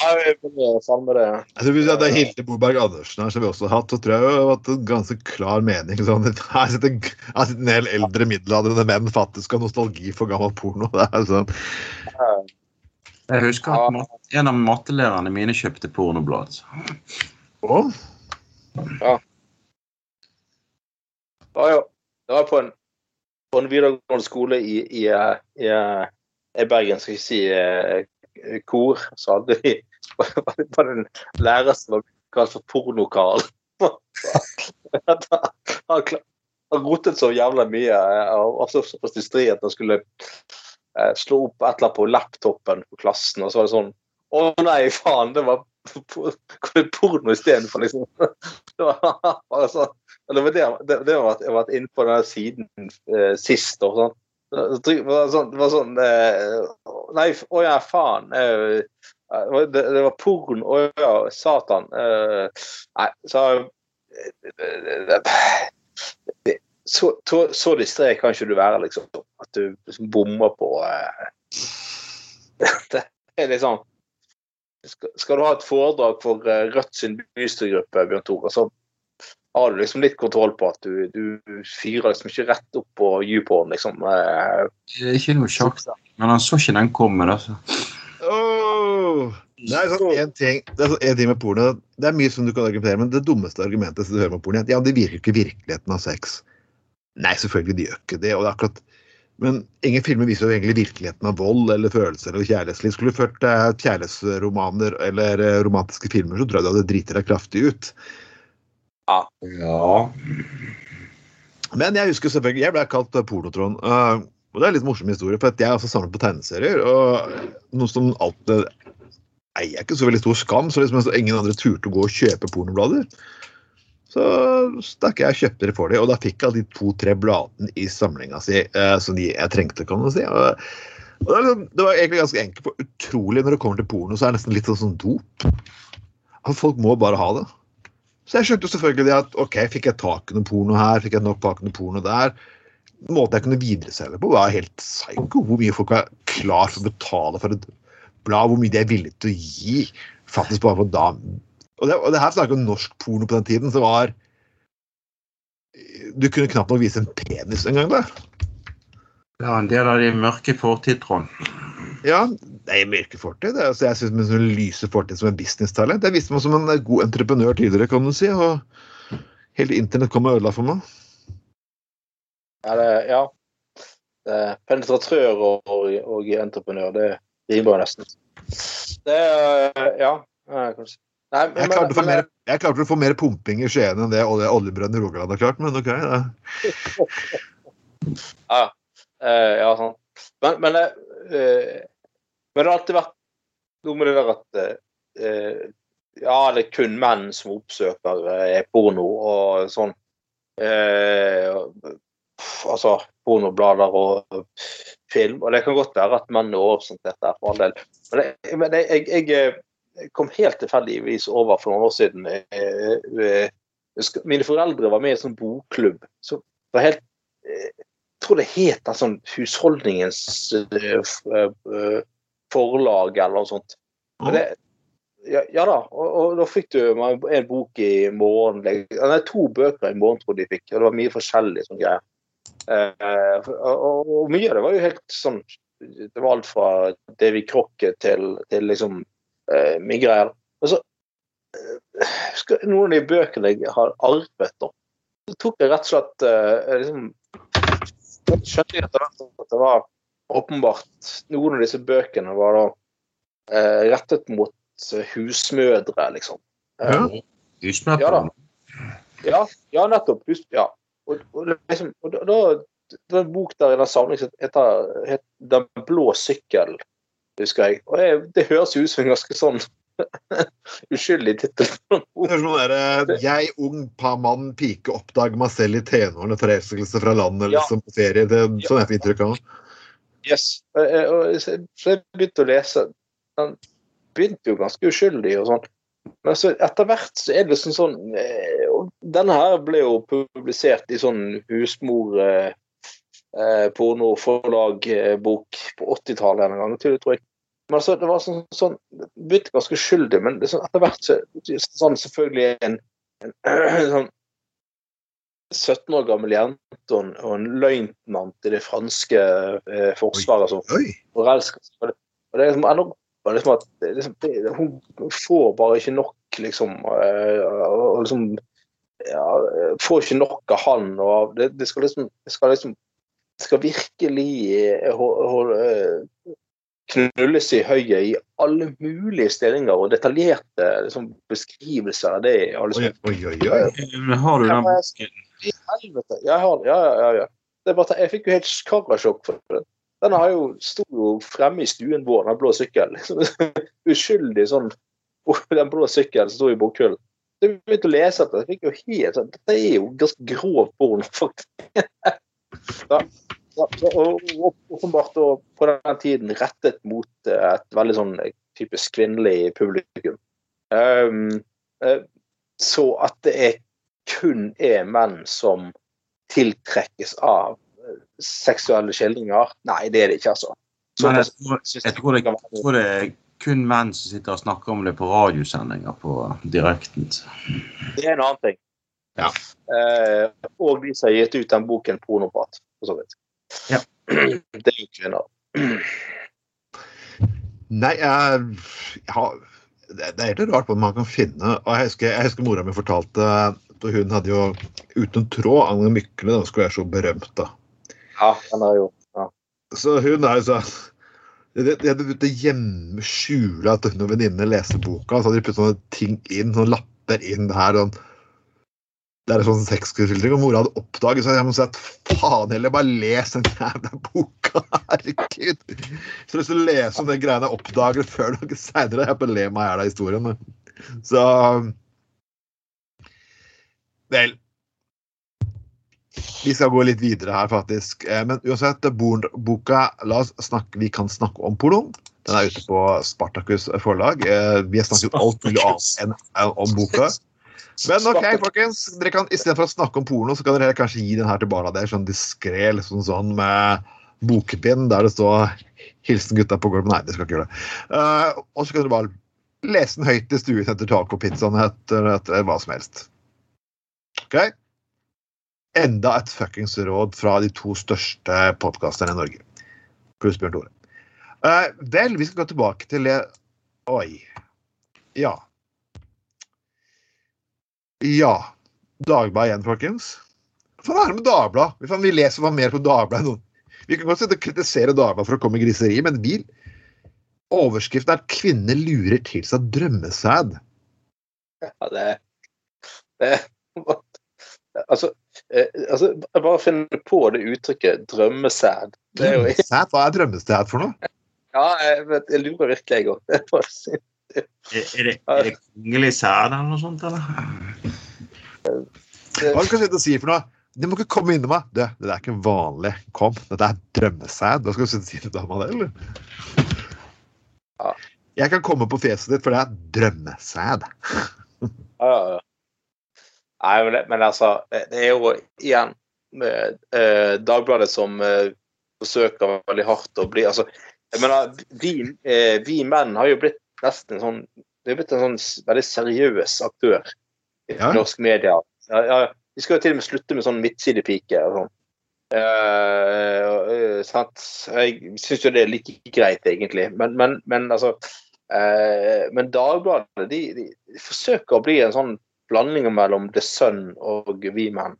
jeg er fan med det. Altså, hvis det er Hilde Boberg Andersen her, som vi også har hatt, så tror jeg har hatt en ganske klar mening. Sånn, her sitter, her sitter en hel eldre middelaldrende menn faktisk har nostalgi for gammel porno. Det er sånn. jeg husker at en av mattelærerne mine kjøpte pornoblad. Ja. Det var jo det var på en, på en videregående skole i, i, eh, i, eh, i Bergen, skal jeg si, eh, kor, så hadde vi var det en lærer som var kalt for Porno-Karl. han, rotet så jævla mye eh, og var så såpass distré at han skulle eh, slå opp et eller annet på laptopen på klassen, og så var det sånn Å nei, faen, det var porno istedenfor, liksom. Det var sånn Det var det, det, det var at jeg har vært inne på den siden eh, sist. Og sånn. Det var sånn, det var sånn eh, Nei, å ja, faen. Eh, det, det var porn. Å ja, satan. Eh, nei, så eh, så, så, så distré kan ikke du være, liksom. At du liksom bommer på eh, Det er liksom skal, skal du ha et foredrag for eh, Rødt sin bystyregruppe, Bjørn Tore, så har du liksom litt kontroll på at du, du fyrer liksom ikke rett opp på YouPorn, liksom. Eh, Det er ikke noe sjokk, men han så ikke den komme. da, så. Åh! Det er sånn en ting, det er sånn en ting med porno. Det er mye som du kan argumentere men det dummeste argumentet som du hører med porno, er at ja, det virker ikke virkeligheten av sex. Nei, selvfølgelig de gjør ikke det. og det er akkurat men ingen filmer viser jo egentlig virkeligheten av vold eller følelser eller kjærlighetsliv. Skulle du ført kjærlighetsromaner eller eh, romantiske filmer, så tror jeg du hadde driti deg kraftig ut. Ja. Men jeg husker selvfølgelig, jeg ble kalt Polotron. pornotron. eh, og det er en litt morsom historie, for jeg er også samlet på tegneserier. Og noe som alltid eier ikke så veldig stor skam, så liksom ingen andre turte å gå og kjøpe pornoblader. Så stakk jeg og kjøpte det for dem, og da fikk jeg de to-tre bladene i samlinga si eh, som de, jeg trengte, kan du si. Og, det, var liksom, det var egentlig ganske enkelt, for utrolig når det kommer til porno, så er det nesten litt sånn, dop. Folk må bare ha det. Så jeg skjønte jo selvfølgelig det at ok, fikk jeg tak i noe porno her, fikk jeg nok tak i noe porno der. Måten jeg kunne videreselge på, var helt psycho. Hvor mye folk var klar for å betale for et blad. Hvor mye de er villige til å gi. Faktisk bare for da. Og det, og det her snakker om norsk porno på den tiden, som var Du kunne knapt nok vise en penis engang da. Ja, en del av de mørke fortid, Trond. Ja, det er mørke fortid. Det er, altså, jeg synes med lyser lyse fortid som en businesstalent. Jeg viste meg som en god entreprenør tidligere, kan du si. og Hele internett kom og ødela for meg. ja, det, ja. Det, penetratør og, og, og entreprenør, det rimer nesten. Det Ja. kanskje. Nei, men, Jeg klarte, men- mer, jeg klarte å få mer pumping i Skien enn det olje, oljebrønnen i Rogaland har klart, men OK. Ja, ja sånn. Men, men, eh, men det har alltid vært noe med det der at eh, Ja, det er kun menn som oppsøker eh, porno og sånn. Eh, altså pornoblader og film. Og det kan godt være at menn er overrepresentert der, for all del. Men, jeg, men jeg, jeg, jeg kom helt tilfeldigvis over for noen år siden. Eh, eh, jeg mine foreldre var med i en sånn bokklubb. Så det var helt eh, jeg tror det het sånn Husholdningens eh, f- eh, forlag eller noe sånt. Det, ja, ja da, og, og da fikk du en bok i morgen Nei, to bøker i morgen, trodde de fikk. Og det var mye forskjellig sånn greier. Eh, og, og, mye av det var jo helt sånn Det var alt fra Davy Crocket til, til liksom eh, mye greier. Og så eh, skal, Noen av de bøkene jeg har arvet, da, så tok jeg rett og slett eh, liksom skjønte jeg etter hvert at det var åpenbart Noen av disse bøkene var da eh, rettet mot eh, husmødre, liksom. Eh, Ja. Husmødre. Ja da. Ja, ja nettopp. Hus, ja. Og, og, liksom, og da, det var en bok der i den samlingen som heter, het 'Den blå sykkel', husker jeg. Og det, det høres jo ut som en ganske sånn uskyldig tittel. Det sånn der, Jeg, ung pa mann, pike, oppdager meg selv i tenårene, forelskelse fra landet, Ja. liksom, på ferie. Det, sånn er det inntrykk av. Yes. Og, og, så jeg begynte å lese. Den begynte jo ganske uskyldig og sånn. Men så etter hvert så er det liksom sånn eh, og Denne her ble jo publisert i sånn husmor eh, eh, pornoforlag-bok på 80-tallet en gang, tror jeg. Men altså, det var sånn, sånn begynte ganske uskyldig, men sånn, etter hvert så sånn selvfølgelig en, en sånn 17 år gammel jente og en, og en løytnant i det franske eh, forsvaret som forelsker seg. Og det, og det er liksom enda liksom at det, liksom, det, Hun får bare ikke nok, liksom. eh, Og, og liksom ja, Får ikke nok av han. og Det, det skal liksom det skal liksom det skal virkelig eh, eh, knulles i høyet i alle mulige stillinger og detaljerte liksom, beskrivelser av det. liksom, oi, oi. oi. Men har du den boken? I helvete. Jeg har, ja, ja, ja. Det bare, jeg fikk jo helt karasjokk for den. Den har jo, sto jo fremme i stuen vår, den blå sykkelen. Uskyldig sånn Den blå sykkelen som sto i bokhyllen. Så Jeg begynte å lese etter. Jeg fikk jo helt sånn Dette er jo ganske grov porno, faktisk. Ja, ja, og åpenbart på den tiden rettet mot eh, et veldig sånn typisk kvinnelig publikum. Um, eh, så at det er kun er menn som tiltrekkes av eh, seksuelle skildringer. Nei, det er det ikke, altså. Så Men jeg, tror- jeg, tror det, jeg tror det er kun menn som sitter og snakker om det på radiosendinger på direkten. Det er en annen ting. Ja. Eh, og de som har gitt ut den boken 'Pornoprat', for så vidt. Ja. Det er jo kvinner. Nei, jeg, har det det er helt rart hvordan man kan finne. og Jeg husker, jeg husker mora mi fortalte at hun hadde jo uten tråd Agne Mykle, de skulle være så berømt. da. Ja, den er jo ja. Så hun er jo sånn De de hadde begynt å gjemme, skjule at hun og venninnene leste boka. Så hadde de puttet sånne ting inn, sånne lapper inn her. Sånn. Det er en sånn sexskildring, og mora hadde oppdaget så jeg må si at faen heller, bare les den jævla boka. Herregud. Så hvis du leser om den greiene jeg oppdager før noe seinere. Jeg bare ler meg i hjel av historien. Så Vel. Vi skal gå litt videre her, faktisk. Eh, Men uansett, boka La oss snakke, Vi kan snakke om porno. Den er ute på Spartacus forlag. Eh, Vi har snakket alt mulig annet enn enn om boka. Men OK, folkens. dere kan Istedenfor å snakke om porno, så kan dere kanskje gi den her til barna deres sånn diskré liksom sånn med bokpinn der det står 'Hilsen gutta på gulvet'. Nei, det skal ikke gjøre det. Uh, og så kan dere bare lese den høyt i stuen etter tacopizzaen etter, etter hva som helst. OK? Enda et fuckings råd fra de to største podkasterne i Norge. Pluss Bjørn Tore. Uh, vel, vi skal gå tilbake til det Oi. Ja. Ja. Dagbladet igjen, folkens. Hva er det med Dagbladet? Vi, leser hva mer på Dagbladet. Vi kan godt sitte og kritisere Dagbladet for å komme i griseri, men vi Overskriften er kvinner lurer til seg drømmesæd. Ja, det, det altså, eh, altså, jeg bare finner på det uttrykket 'drømmesæd'. Drømmesæd? Hva er drømmesæd for noe? Ja, jeg, vet, jeg lurer virkelig, jeg òg. Er, er, det, kongelig sæd eller noe sånt, eller? Hva skal du si for noe? Du må ikke komme innom meg. Det, det er ikke vanlig. Kom, dette er drømmesæd. Hva skal du si til dama det, eller? Ja. Jeg kan komme på fjeset ditt, for det er drømmesæd. Ja, ja, ja. Nei, men, altså, det er jo igjen med, eh, Dagbladet som eh, forsøker veldig hardt å bli altså, jeg mener, vi, eh, vi menn har jo blitt nesten en sånn Det er blitt en sånn veldig seriøs aktør i Ja. norsk media. Ja, ja, vi skal jo til og med slutte med sånn midtsidepike og sånn. Eh, eh, sant? Jeg syns jo det er like greit, egentlig. Men, men, men altså eh, Men Dagbladet de, de, de forsøker å bli en sånn blanding mellom The Sun og Menn.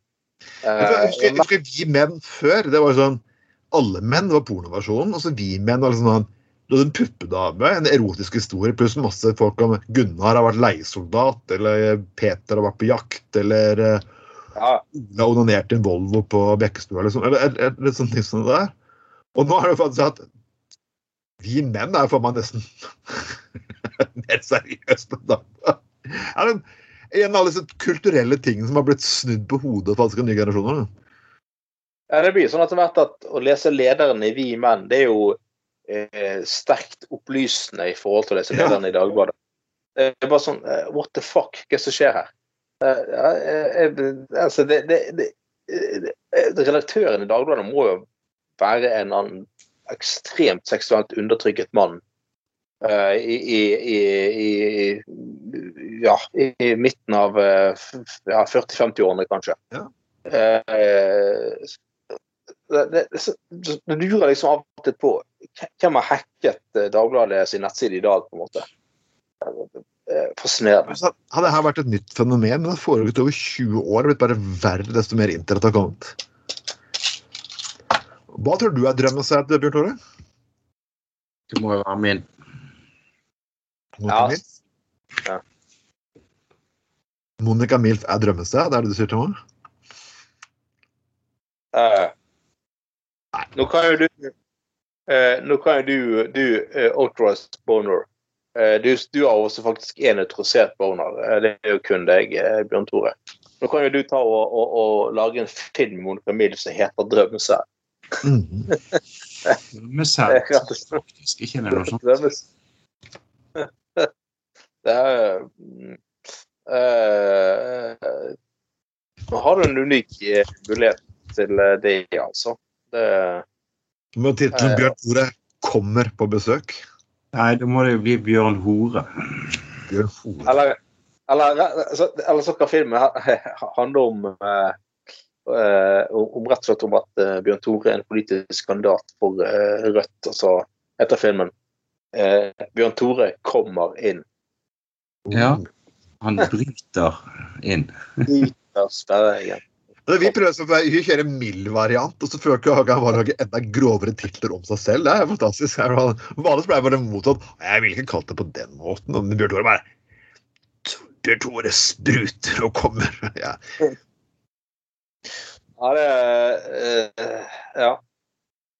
Eh, Jeg husker, jeg husker Vi menn før. Det var sånn Alle menn var pornoversjonen, og så Vi menn var liksom sånn du hadde en puppedame, en erotisk historie, pluss masse folk om Gunnar har vært leiesoldat, eller Peter har vært på jakt, eller eh, ja, Ole har onanert i en Volvo på Bekkestua, eller, sånn, eller, eller, eller sånne ting som det der. Og nå er det faktisk at vi menn er for meg nesten mer seriøse enn da. Er det en av alle disse kulturelle tingene som har blitt snudd på hodet faktisk alle nye generasjoner? Ja, det blir sånn etter hvert at å lese lederen i Vi menn, det er jo eh, sterkt opplysende i forhold til å lese Ja. lederen i Dagbladet. Det er bare sånn eh, What the fuck? Hva er det som skjer her? Eh, ja, eh, altså, det, det, det, redaktøren i Dagbladet må jo være en ekstremt seksuelt undertrykket mann. Eh, i, i, i, ja, i midten av eh, ja, 40-50-årene, kanskje. Ja. Eh, det, det, det, det lurer liksom av og til på hvem har hacket Dagbladet sin nettside i dag, på en måte. Eh, Fascinerende. Hadde dette vært et nytt fenomen, men det har foregått over 20 år. Det har blitt bare verre desto mer internett har kommet. Hva tror du er drømmen Bjørn Tore? Det må jo være min. Monica Ja. Milf? Ja. Monica Milf er drømmested, det er det du sier til meg? Eh, nå kan jo du uh, Nå kan jo du, du uh, authorized boner. Uh, du, du har også faktisk en autorisert boner. Eh, det er jo kun deg, eh, Bjørn Tore. Nå kan jo du ta og, og, og lage en film med Monica Milf som heter 'Drømmesær'. Mm. Selv, faktisk. Ikke noe sånt. Det er mm, eh, har du en unik eh, mulighet til eh, det, altså. Det, Men tittelen Bjørn Tore kommer på besøk. Nei, da må det jo bli Bjørn Hore. Bjørn Hore. eller, eller, eller så kan filmen ha- handle om eh, om rett og slett om at Bjørn Tore er en politisk kandidat for eh, Rødt. Altså etter filmen. Eh, Bjørn Tore kommer inn. Ja. Han bryter inn. Bryter sperregelen. Men Vi prøver å vi kjører en mild variant, og så Hagen bare å lage enda grovere titler om seg selv. Det er fantastisk. Vanligvis pleier jeg bare mottatt Jeg ville ikke kalt det på den måten. Men Bjørn Tore bare Bjørn Tore spruter og kommer. Ja. Ja, det øh, Ja.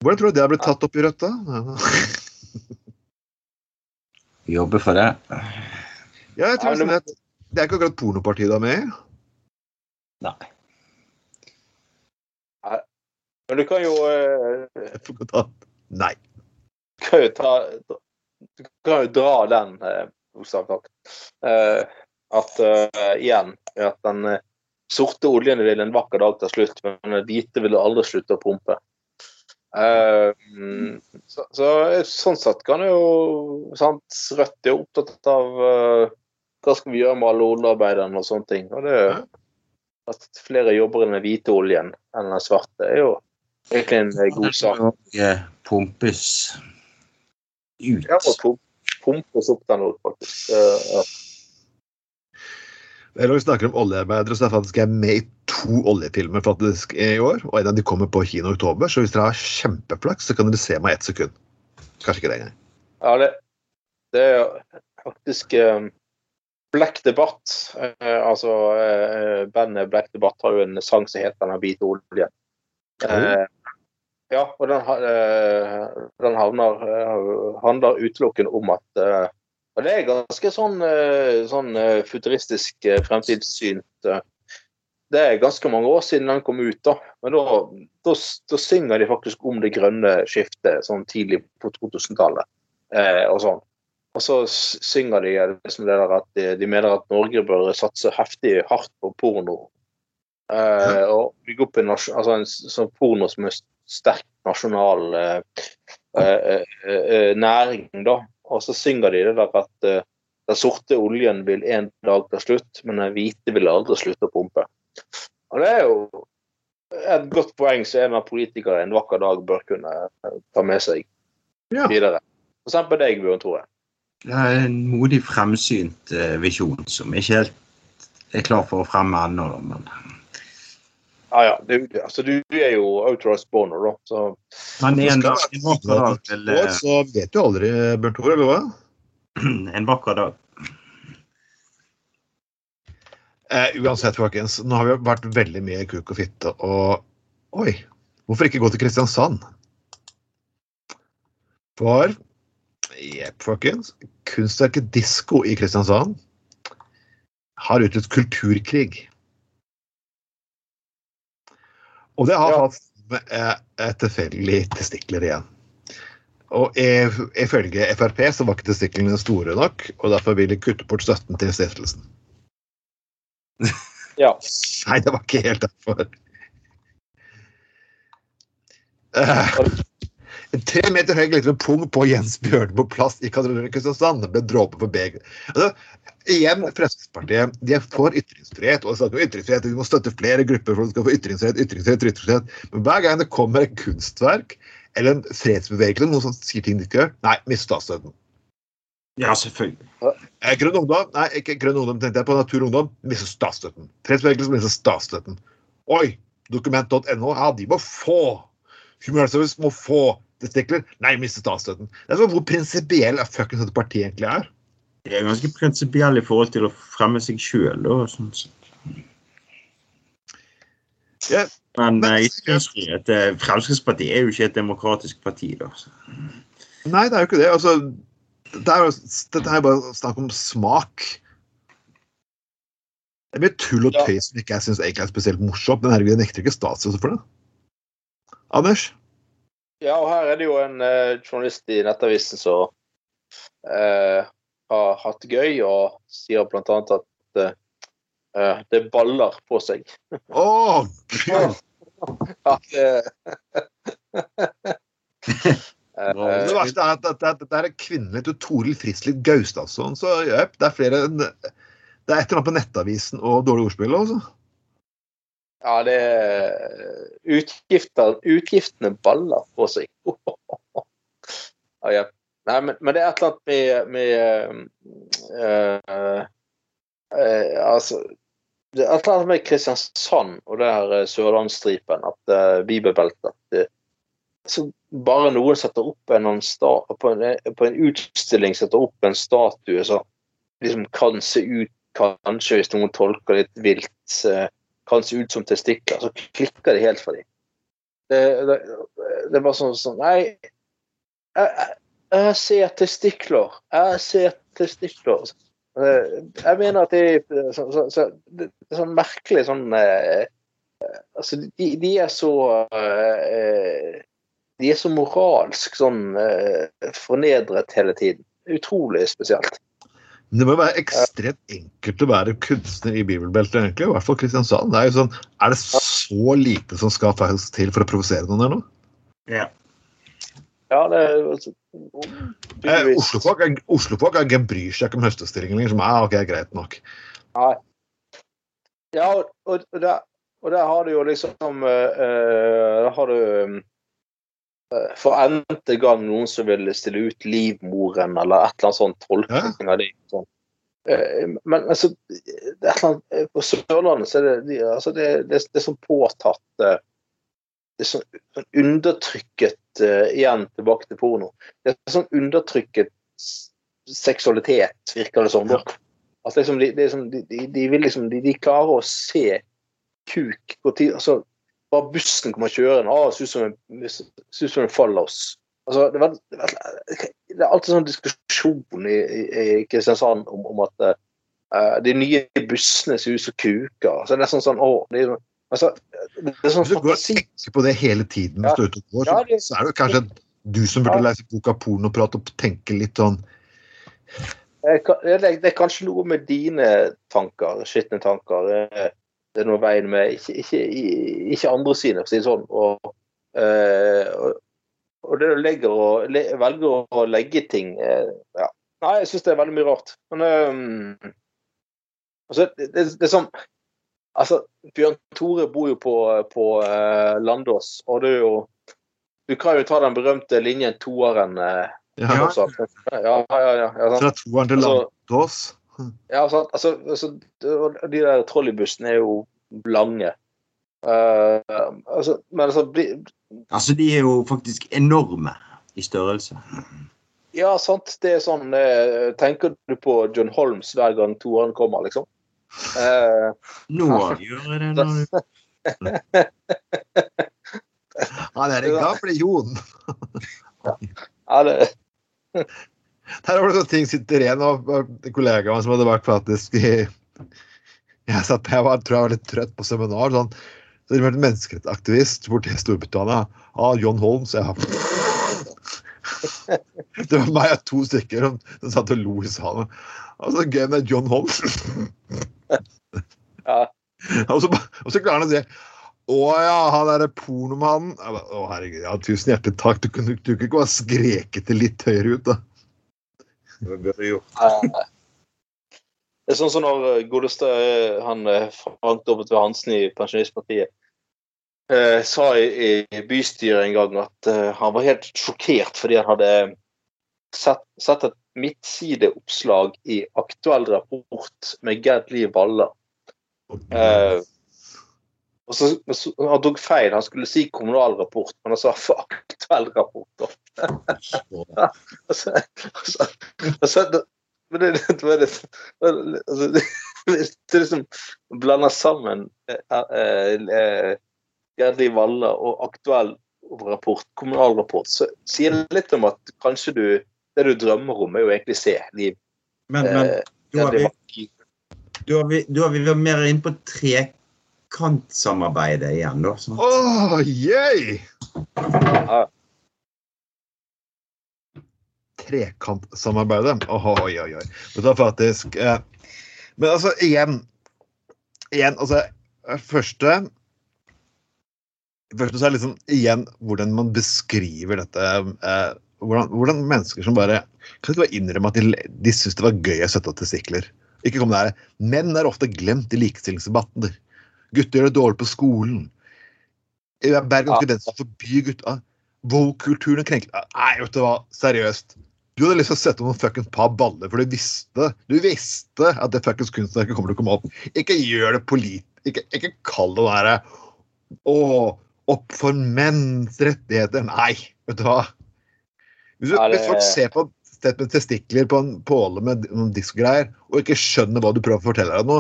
Hvordan tror du det har blitt tatt opp i Rødt, da? Jobbe for det. Ja, jeg tror Ja, men det, Det er ikke akkurat pornopartiet du er med i. Nei. Men du kan jo eh, ta Nei. kan jo ta Du kan jo dra den, eh, bokstavelig talt. Eh, at eh, igjen at den eh, sorte oljen vil en vakker dag ta slutt, men den hvite vil aldri slutte å pumpe. Eh, mm, så, så sånn sett kan jo sant, Rødt er opptatt av eh, hva skal vi gjøre med alle oljearbeiderne og sånne ting. Og det er jo at flere jobber i den hvite oljen enn den svarte, er jo egentlig en eh, god sak. Ja, pumpes ut. Ja, pumpes opp den òg, faktisk. Når vi snakker om oljearbeidere, så er faktisk jeg med i to oljefilmer faktisk i år. Og en av de kommer på kino i oktober, så hvis dere har kjempeflaks, så kan dere se meg i ett sekund. Kanskje ikke det engang. Ja, det, det er faktisk eh, Black Debatt. Eh, altså eh, Bandet Black Debatt har jo en sang som heter 'Den hvite oljen'. Eh, ja, og den, eh, den havner, eh, handler utelukkende om at eh, Og det er ganske sånn, sånn futuristisk fremtidssynt. Det er ganske mange år siden den kom ut, da. Men da, da, da synger de faktisk om det grønne skiftet sånn tidlig på 2000-tallet. Eh, og sånn. Og så synger de liksom det der at de, de mener at Norge bør satse heftig hardt på porno. Eh, og bygge opp en, altså en sånn porno som er sterk nasjonal eh, eh, eh, eh, næring, da. og så synger de det der at eh, den sorte oljen vil en dag ta slutt, men den hvite vil aldri slutte å pumpe. Og det er jo et godt poeng som en av politikere en vakker dag bør kunne ta med seg Ja. videre. For eksempel deg, Bjørn Tore. Det er en modig, fremsynt eh, visjon som ikke helt er klar for å fremme ennå, men Ja, ja. Du, altså, du er jo authorized boner, da. Så Men en, dag, en vakker dag til eh, så vet du aldri, Bjørn Tore, eller hva? En vakker dag. Eh, uansett, folkens. Nå har vi vært veldig mye kuk og fitte, og Oi, hvorfor ikke gå til Kristiansand? For Jepp, folkens. Kunstverket Disko i Kristiansand har utløst kulturkrig. Og det har Ja. hatt eh, tilfeldig testikler igjen. Og ifølge Frp så var ikke testiklene store nok, og derfor vil de kutte bort støtten til stiftelsen. ja. Nei, det var ikke helt derfor. Eh, en tre meter høy glitrende pung på Jens Bjørne på plass i Kristiansand ble dråper for begge. Altså, igjen, Fremskrittspartiet de er for ytringsfrihet. og snakker om ytringsfrihet, Vi må støtte flere grupper for at de skal få ytringsfrihet. ytringsfrihet, ytringsfrihet. Men hver gang det kommer et kunstverk eller en fredsbevegelse, noen som sier ting de ikke gjør, nei, mist statsstøtten. Ja, selvfølgelig. Eh, Grønn ungdom, nei, ikke Grønn ungdom, tenkte jeg på Natur og Ungdom, mister statsstøtten. Fredsbevegelsen mister statsstøtten. Oi, dokument.no, ja, de må få. Human Service må få testikler. Nei, miste statsstøtten. Det er sånn hvor prinsipiell er fuckings dette partiet egentlig er. De er ganske prinsipielle i forhold til å fremme seg sjøl. Sånn. sett. Ja, Men Men- eh, ytringsfrihet eh, Fremskrittspartiet er jo ikke et demokratisk parti, da. så. Nei, det er jo ikke det. Altså, det er dette er jo bare snakk om smak. Det blir tull og tøy som ikke jeg syns egentlig er spesielt morsomt, men herregud, jeg nekter ikke statsstøtte for det. Anders? Ja, og her er det jo en eh, journalist i Nettavisen som eh, har hatt det gøy, og sier annet at eh, eh, det baller på seg. Å, gud! Ja, det, Eh, Det verste er at dette det, det er kvinnelig til Toril Frislid Gaustadsson, så jøp, det er flere Det er et eller annet på Nettavisen og dårlig ordspill også. Ja, det utgifter, Utgiftene baller på seg. Ja. Nei, men, men det er et eller annet med, med uh, uh, uh, Altså det er et eller annet med Kristiansand og det her eh, Sørlandsstripen, at uh, bibelbeltet at så Bare noen setter opp en, på, en, på en utstilling setter opp en statue som liksom kan se ut Kanskje, hvis noen tolker litt vilt, eh, kan se ut som testikler, så klikker det helt for dem. Det, det, det var sånn sånn Nei, jeg, jeg, jeg ser testikler. Jeg ser testikler. Jeg mener at er så, så, så, det er sånn merkelig sånn eh, Altså, de, de er så eh, De er så moralsk sånn eh, fornedret hele tiden. Utrolig spesielt. Men det må være ekstremt enkelt å være kunstner i bibelbeltet, egentlig. I hvert fall Kristiansand. Det er, jo sånn, er det så lite som skal faktisk til for å provosere noen der nå? Ja. Ja, det er altså, Eh, Oslofolk er, Oslofolk ikke bryr seg ikke om høstestillinger lenger. Som er ok, greit nok. Nei. Ja, og, og, der, og der har du jo liksom uh, uh, Der har du eh, for n-te gang noen som ville stille ut livmoren, eller et eller annet sånt tolkning av det. Sånn. Eh, Men altså, det er annet, eh, på Sørlandet så er det, altså det, det, det er sånn påtatt eh, Det er sånn, sånn undertrykket uh, Igjen tilbake til porno. Det er sånn undertrykket seksualitet, virker det som. da. Altså, liksom, de, de, de, vil liksom, de, de klarer å se kuk på tid, altså, Bare bussen kommer kjørende. Ah, ser ut som en, ser som en fallos. Altså, det, var, det, var, det er alltid sånn diskusjon i, Kristiansand om, om at uh, de nye bussene ser ut som kuker. Altså, det er sånn sånn å, det er, altså, det er sånn Hvis du går og tenker på det hele tiden, er og går, så, Ja, det- så er det kanskje du som burde Ja. lese boka Pornoprat og tenke litt sånn Det er, det, er, det er kanskje noe med dine tanker, skitne tanker. Det, er noe veien med ikke, ikke, ikke andre sine, for å si det sånn. Og, øh, og, det du legger og, le, velger å legge ting øh, ja. Nei, jeg syns det er veldig mye rart. Men øh, altså, det, det, det er sånn Altså, Bjørn Tore bor jo på, på uh, Landås, og det er jo Du kan jo ta den berømte linjen toeren. Ja. ja, ja, ja, ja, ja? Fra toeren til Altså- Landås. Ja, sant? Altså, altså, de der trolleybussene er jo lange. Uh, altså, men altså bli- Altså, de er jo faktisk enorme i størrelse. Ja, sant. Det er sånn eh, Tenker du på John Holmes hver gang toeren kommer, liksom? Uh, Nå gjør jeg det når du Han er for det, Jon. ja, det, Her var det sånne ting sitter igjen av kollegaene som hadde vært faktisk i Jeg satt jeg var, tror jeg var litt trøtt på seminar. sånn så det var en menneskerettsaktivist borti Storbritannia. Ah, John Holmes, ja. Det var meg og to stykker som, som satt og lo i salen. så gøy med John Holmes. ja. Og så, og så klarer han å si Å ja, han derre pornomannen. Jeg Å herregud, ja, tusen hjertelig takk. Du kunne, du kunne ikke bare skreket det litt høyere ut, da. Det burde du gjort. Det er sånn som når eh, godeste eh, han eh, Frank W. Hansen i Pensjonistpartiet eh, sa i, i bystyret en gang at eh, han var helt sjokkert fordi han hadde sett, sett et midtsideoppslag i Aktuell rapport med Gerd Liv Valla. Eh, og så, han tok feil, han skulle si kommunal rapport, men han sa aktuell rapport. Altså, så- og så- og så- det- det, det, det, det, altså, det, det liksom blander sammen Gerdli Valla eh, Gerd Liv Valle og aktuell rapport, kommunal rapport, så sier det litt om at kanskje du det du drømmer om, er jo egentlig se liv. Men, men Eh, da er vi, da er vi, da er vi mer inne på trekantsamarbeidet igjen, da. Sånn. Oh, yay! Ja. Trekantsamarbeidet. Åh, oi, oi, oi. Det var faktisk eh, Men altså, igjen Igjen, altså eh, Første Første så er liksom igjen hvordan man beskriver dette eh, hvordan, hvordan mennesker som bare Kan ikke bare innrømme at de, de syns det var gøy å sette opp testikler. Ikke kom der. Menn er ofte glemt i likestillingsdebatter. Gutter gjør det dårlig på skolen. Bergen Ja. skal den som forbyr gutta. Vogue-kulturen er krenket. Nei, vet du hva, seriøst. Du hadde lyst til å sette noen fuckings par baller, for du visste du visste at det fuckings kunstverket kommer til å komme opp. Ikke gjør det polit... Ikke, ikke kall det derre Å, opp for menns rettigheter. Nei, vet du hva. Hvis, du, Ja, det- hvis folk ser på sett med testikler på en påle med noen diskogreier, og ikke skjønner hva du prøver å fortelle deg nå,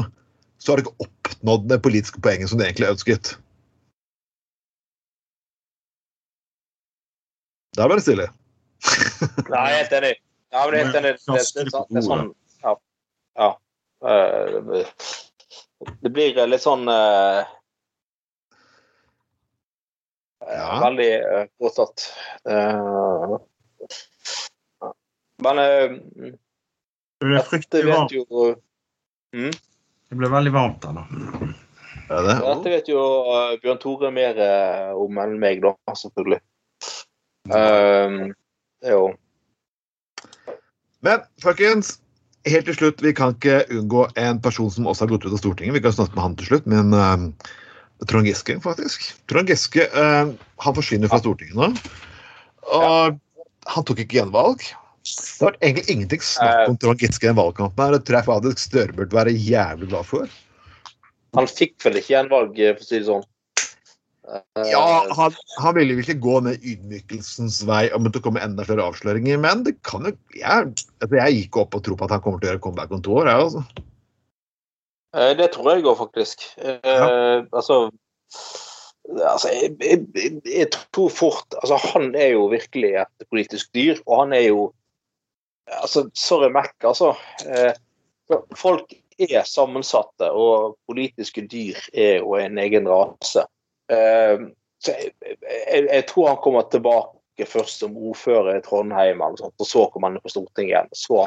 så har du ikke oppnådd det politiske poenget som du egentlig ønsket. Da er det stille. Nei, jeg er helt enig. Ja, men helt enig. Det, det, det, det, er sånn Ja. ja. Eh, Det blir litt sånn uh, Ja. Veldig uh, påtatt. Uh, Men uh, Det ble fryktelig varmt. vet mm? Det ble veldig varmt da. Er det? Dette vet jo eh, Bjørn Tore mer eh, om enn meg, da, selvfølgelig. Eh, det er jo Men folkens, helt til slutt, vi kan ikke unngå en person som også har gått ut av Stortinget. Vi kan snakke med han til slutt, men uh, Trond Giske, faktisk. Trond Giske uh, han forsvinner fra Stortinget nå. Og han tok ikke gjenvalg. Det har egentlig ingenting snakk om Trond Giske i den valgkampen. her. Det tror jeg faktisk Støre burde være jævlig glad for. Han fikk vel ikke gjenvalg, eh, for å si det sånn. Eh, Ja, han, han ville jo ikke gå ned ydmykelsens vei og måtte komme enda flere avsløringer, men det kan jo Jeg, altså jeg gikk opp og tror på at han kommer til å gjøre comeback om to år. Jeg, altså. Eh, Det tror jeg òg, faktisk. Eh, Altså, altså jeg, jeg, jeg- jeg tror fort altså Han er jo virkelig et politisk dyr, og han er jo altså Sorry, Mac, altså. Eh, folk er sammensatte, og politiske dyr er jo en egen rase. Eh, så jeg, jeg, jeg tror han kommer tilbake først som ordfører i Trondheim, eller sånt, og så kommer han på Stortinget igjen. Så.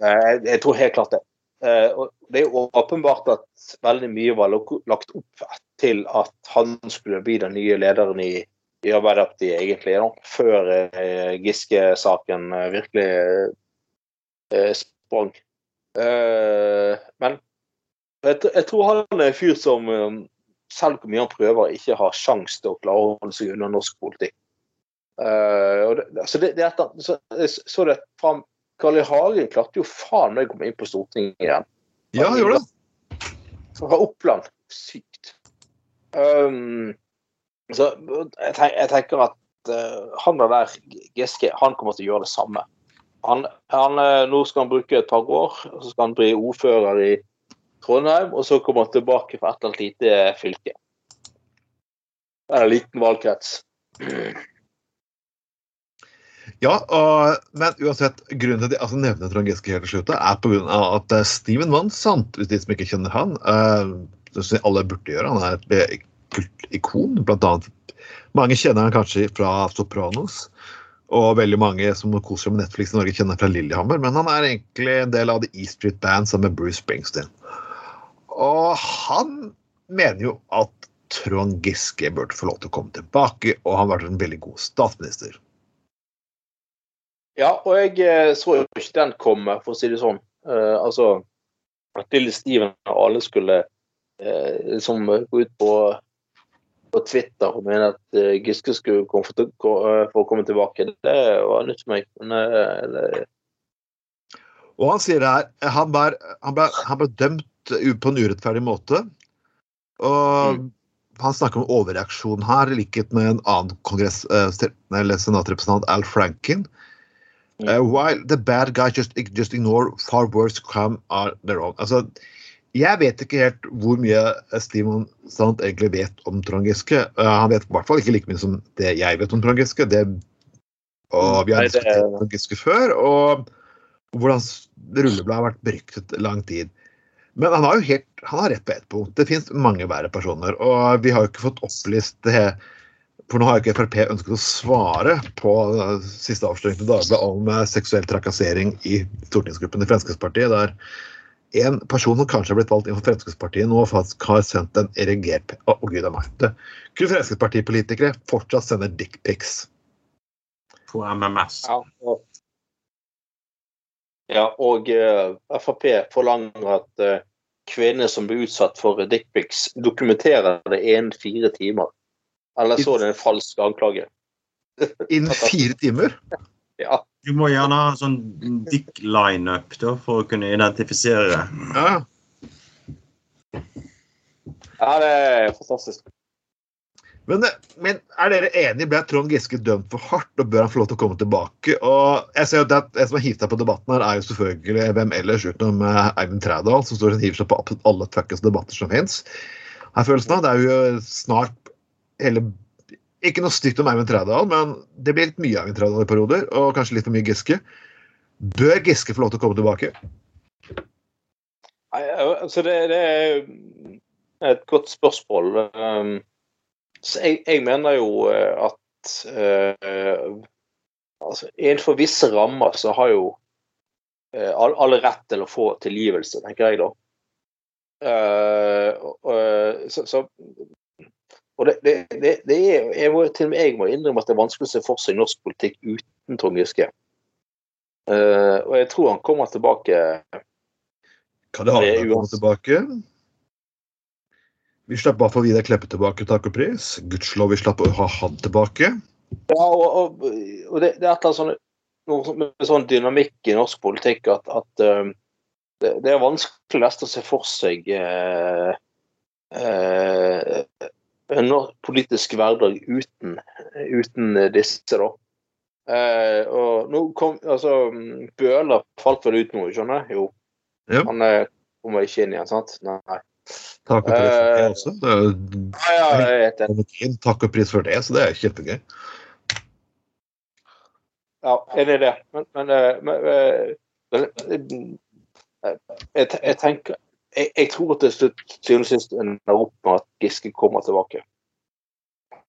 Eh, jeg, jeg tror helt klart det. Eh, det er åpenbart at veldig mye var lagt opp til at han skulle bli den nye lederen i i Arbeiderpartiet, egentlig, da, før eh, Giske-saken eh, virkelig eh, sprang. Men jeg, tror han er en fyr som, selv hvor mye han prøver, ikke har sjanse til å klare å holde seg unna norsk politikk. Uh, det, altså det, det er et, så, så det fram Carl I. Hagen klarte jo faen meg å komme inn på Stortinget igjen. Ja, han gjorde det. Fra Oppland. Sykt. Um, så jeg, tenk, jeg tenker at uh, han der Giske, han kommer til å gjøre det samme. Han, han, eh, nå skal han bruke et par år, og så skal han bli ordfører i Trondheim, og så kommer han tilbake for et eller annet lite fylke. Eller en liten valgkrets. Ja, og, men uansett, grunnen til at jeg altså, nevner Trond Giske helt til slutt, er av at eh, Steven Vann, Sant, hvis de som ikke kjenner han, uh, det syns jeg alle burde gjøre, han er et eh, kultikon, blant annet. Mange kjenner han kanskje fra Sopranos, og veldig mange som koser seg med Netflix i Norge kjenner han fra Lillehammer, men han er egentlig en del av The E Street Band sammen med Bruce Springsteen. Og han mener jo at Trond Giske burde få lov til å komme tilbake, og han har vært en veldig god statsminister. Ja, og jeg eh, så jo ikke den komme, for å si det sånn. Uh, altså at lille Steven og alle skulle uh, liksom gå ut på, på Twitter og mene at uh, Giske skulle komme for, til- for å komme tilbake, det var nytt for meg. Men Og han sier det her Han ble, han ble, han ble dømt på en urettferdig måte. Og han snakker om overreaksjon her, i likhet med en annen kongress, eh, eller senatrepresentant, Al Franken. Mm. Eh, while the bad guys just, just ignore far worse crime are their own. Altså, jeg vet ikke helt hvor mye Stimon Sant egentlig vet om Trond Giske. Uh, han vet i hvert fall ikke like mye som det jeg vet om Trond Giske. Det, og vi har diskutert Trond Giske før. og hvordan rullebladet har vært beryktet lang tid. Men han har jo helt, han har rett på ett punkt. Det finnes mange verre personer. Og vi har jo ikke fått opplyst det. For nå har jo ikke Frp ønsket å svare på eh, siste avsløring til Dagbladet om eh, seksuell trakassering i stortingsgruppen i Fremskrittspartiet. Der en person som kanskje har blitt valgt inn for Fremskrittspartiet nå, faktisk har sendt en erigert Å, oh, gud a meg. Det- Kunne Fremskrittspartipolitikere fortsatt sende dickpics? På MMS. ja, og, ja, og eh, Frp forlanger at eh, kvinner som blir utsatt for dickpics, dokumenterer det innen fire timer. Eller så er det en falsk anklage. Innen fire timer? Ja. Du må gjerne ha sånn dick-lineup da, for å kunne identifisere. Ja. ja, det er fantastisk. Men, men er dere enige? Ble Trond Giske dømt for hardt, og bør han få lov til å komme tilbake? Og jeg ser jo at Det som har hivt seg på debatten her, er jo selvfølgelig hvem ellers utenom eh, Eivind Trædal, som står og hiver seg på absolutt alle fuckings debatter som fins. Her følelsen av, Det er jo snart hele Ikke noe stygt om Eivind Trædal, men det blir litt mye Eivind Trædal i perioder, og kanskje litt for mye Giske. Bør Giske få lov til å komme tilbake? Nei, altså det, det er et godt spørsmål. Um, jeg, jeg mener jo eh, at eh, altså, innenfor visse rammer så har jo all- alle rett til å få tilgivelse, tenker jeg da. Eh, og, og, så, så, og det, det, det, det er, jeg må, til og med jeg må innrømme at det er vanskelig å se for seg norsk politikk uten Trond Giske. Eh, og jeg tror han kommer tilbake Kan det Det han kommer tilbake? Vi slapp bare fall Vidar Kleppe tilbake, takk og pris. Gudskjelov vi slapp å ha han tilbake. Ja, og, og, og det, det er et eller annet sånn, noe med sånn dynamikk i norsk politikk at, at um, det, det er vanskelig nesten å se for seg uh, uh, en politisk hverdag uten, uten disse, da. Uh, og nå kom altså Bøhler falt vel ut nå, skjønner jeg? Jo. Ja. Han kommer ikke inn igjen, sant? Nei. Takk og pris for det Eh, også. Det er jo Ja, ja. Takk og pris for det, så det er kjempegøy. Ja, enig i det. Men, men, eh, men, eh, jeg, jeg tenker jeg, jeg tror at det slutt syvende ender opp med at Giske kommer tilbake.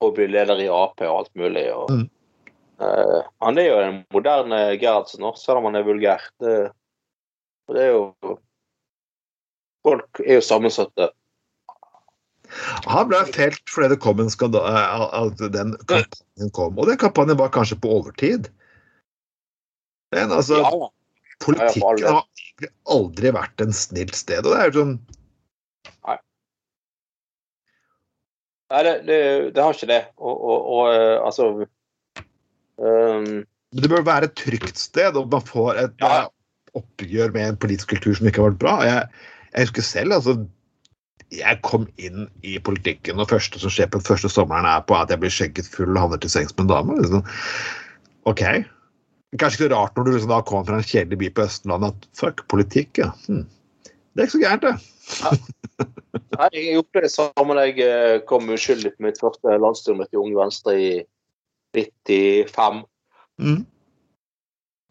Og blir leder i Ap og alt mulig. Og, Mm. uh, han er jo en moderne Gerhardsen selv om han er vulgær. Det, det er jo Folk er jo sammensatte. Han ble felt fordi det kom en skandale At den kampanjen kom. Og den kampanjen var kanskje på overtid. Men altså, Ja, politikken har egentlig aldri vært en snilt sted. Og det er jo sånn Nei, det, det, det har ikke det. Og, og, og eh, altså um... Det bør være et trygt sted, og man får et Ja. eh, oppgjør med en politisk kultur som ikke har vært bra. Jeg, jeg husker selv, altså Jeg kom inn i politikken, og det første som skjer på den første sommeren, er på at jeg blir skjegget full og havner til sengs med en dame. Liksom. OK. Kanskje ikke rart når du liksom da kommer fra en kjedelig by på Østlandet at fuck, politikk, ja. Hm. Det er ikke så gærent, det. Nei, jeg gjorde det samme da jeg eh, kom uskyldig på mitt første landsstyremøte i Unge Venstre i 95. Mm.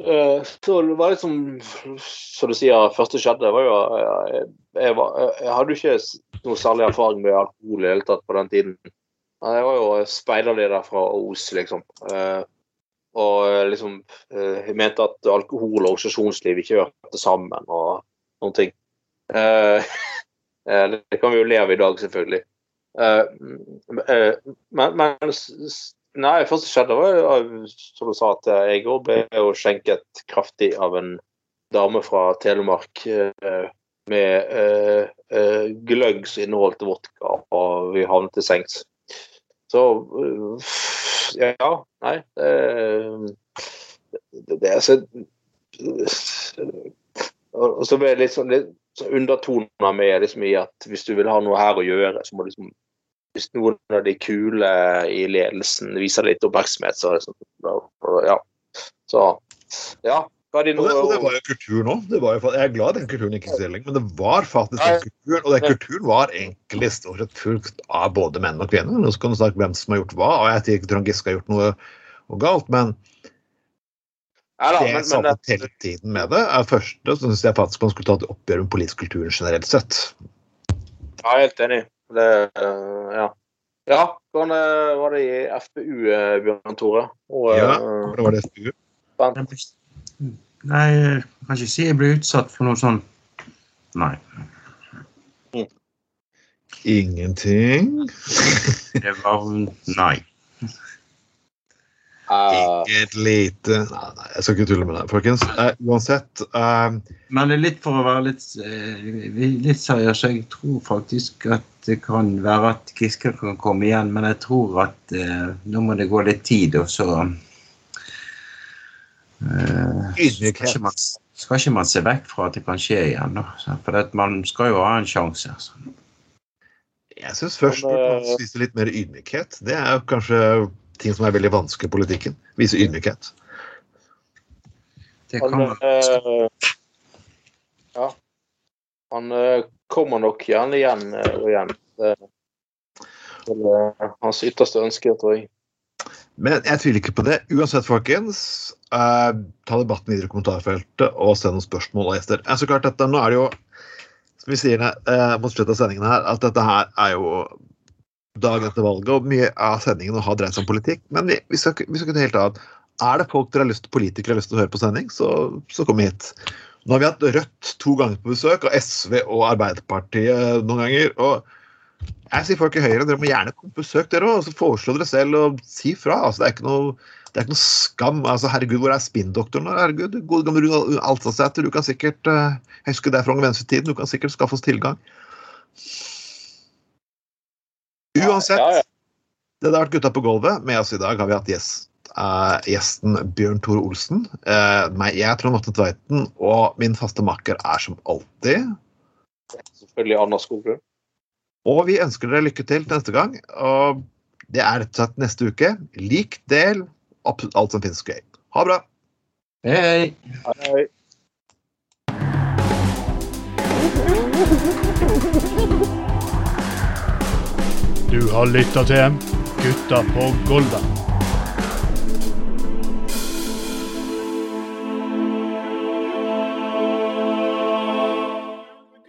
Eh, Så det var liksom Som du sier, første skjedde, var jo eh, jeg, var, jeg hadde jo ikke noe særlig erfaring med alkohol i det hele tatt på den tiden. Jeg var jo speiderleder fra Os, liksom. Eh, Og eh, liksom eh, Jeg mente at alkohol og organisasjonsliv ikke hørte sammen og noen ting. Eh, eh, Det kan vi jo le av i dag, selvfølgelig. Eh, eh, Men, men Nei, det første skjedde, var som du sa, at jeg òg ble jo skjenket kraftig av en dame fra Telemark eh, med eh, eh, gløgg som inneholdt vodka, og vi havnet til sengs. Så eh, ja, nei det, det, det er så Og så ble det litt sånn litt undertoner med liksom i at hvis du vil ha noe her å gjøre, så må du liksom hvis noen av de kule i ledelsen viser litt oppmerksomhet, så sånn Ja. Så ja. De Og det, og det var jo kultur nå. Jo, jeg er glad den kulturen ikke eksisterer lenger, men det var faktisk den kulturen. Og den kulturen var egentlig stort sett fulgt av både menn og kvinner. Nå skal du snakke hvem som har gjort hva, og jeg sier ikke Trond Giske har gjort noe, noe galt, men da, det jeg men, men hele tiden med det, er første, så syns jeg faktisk man skulle ta et oppgjør med politisk kulturen generelt sett. er helt enig. Det eh, Ja. Ja, hvordan eh, var det i FPU, eh, Bjørn Tore? Og, Ja. hvordan var det i FPU. Nei, jeg kan ikke si jeg ble utsatt for noe sånn Nei. Ingenting. Det var Nei. Ikke Inget lite Nei, nei, jeg skal ikke tulle med det, folkens. Eh, uansett eh, Men det er litt for å være litt, eh, litt seriøs. Jeg tror faktisk at det kan være at Giske kan komme igjen, men jeg tror at eh, nå må det gå litt tid, og så eh, skal, ikke man, skal ikke man se vekk fra at det kan skje igjen. Da. For at man skal jo ha en sjanse. Så. Jeg syns først Men, man eh, vise litt mer ydmykhet. Det er kanskje ting som er veldig vanskelig i politikken. Vise ydmykhet. Det kan man. Han eh, kommer nok gjerne igjen eh, og igjen. Det til eh, hans ytterste ønske, tror jeg. Men jeg tviler ikke på det. Uansett, folkens, ta debatten videre i kommentarfeltet og send noen spørsmål og gjester. Så klart dette, Nå er det jo, som vi sier mot slutten av sendingen her, at dette her er jo dagen etter valget, og mye av sendingen har dreid seg om politikk. Men vi, vi skal, vi skal kunne helt av. Er det folk dere har lyst, politikere har lyst til å høre på sending, så, så kom hit. Nå har vi hatt Rødt to ganger på besøk, og SV og Arbeiderpartiet noen ganger. og jeg sier folk i Høyre, dere må gjerne komme på besøk, dere òg. Så foreslå dere selv og si fra. altså Det er ikke noe, det er ikke noe skam. altså Herregud, hvor er spinndoktoren? Herregud, Gode gamle Rune Alstadsæter, du kan sikkert eh, Jeg husker det fra Unge Venstre-tiden, du kan sikkert skaffe oss tilgang. Uansett, Ja, ja. det har vært Gutta på gulvet. Med oss i dag har vi hatt gjest, eh, gjesten Bjørn Tore Olsen. Eh, meg, jeg er Trond Atte Tveiten, og min faste makker er som alltid Selvfølgelig Anna Skoglund. Og vi ønsker dere lykke til til neste gang. Og det er rett og slett neste uke. Lik, del, alt som finnes gøy. Ha det bra. Hei! Hei. Du har lytta til Gutta på Golda.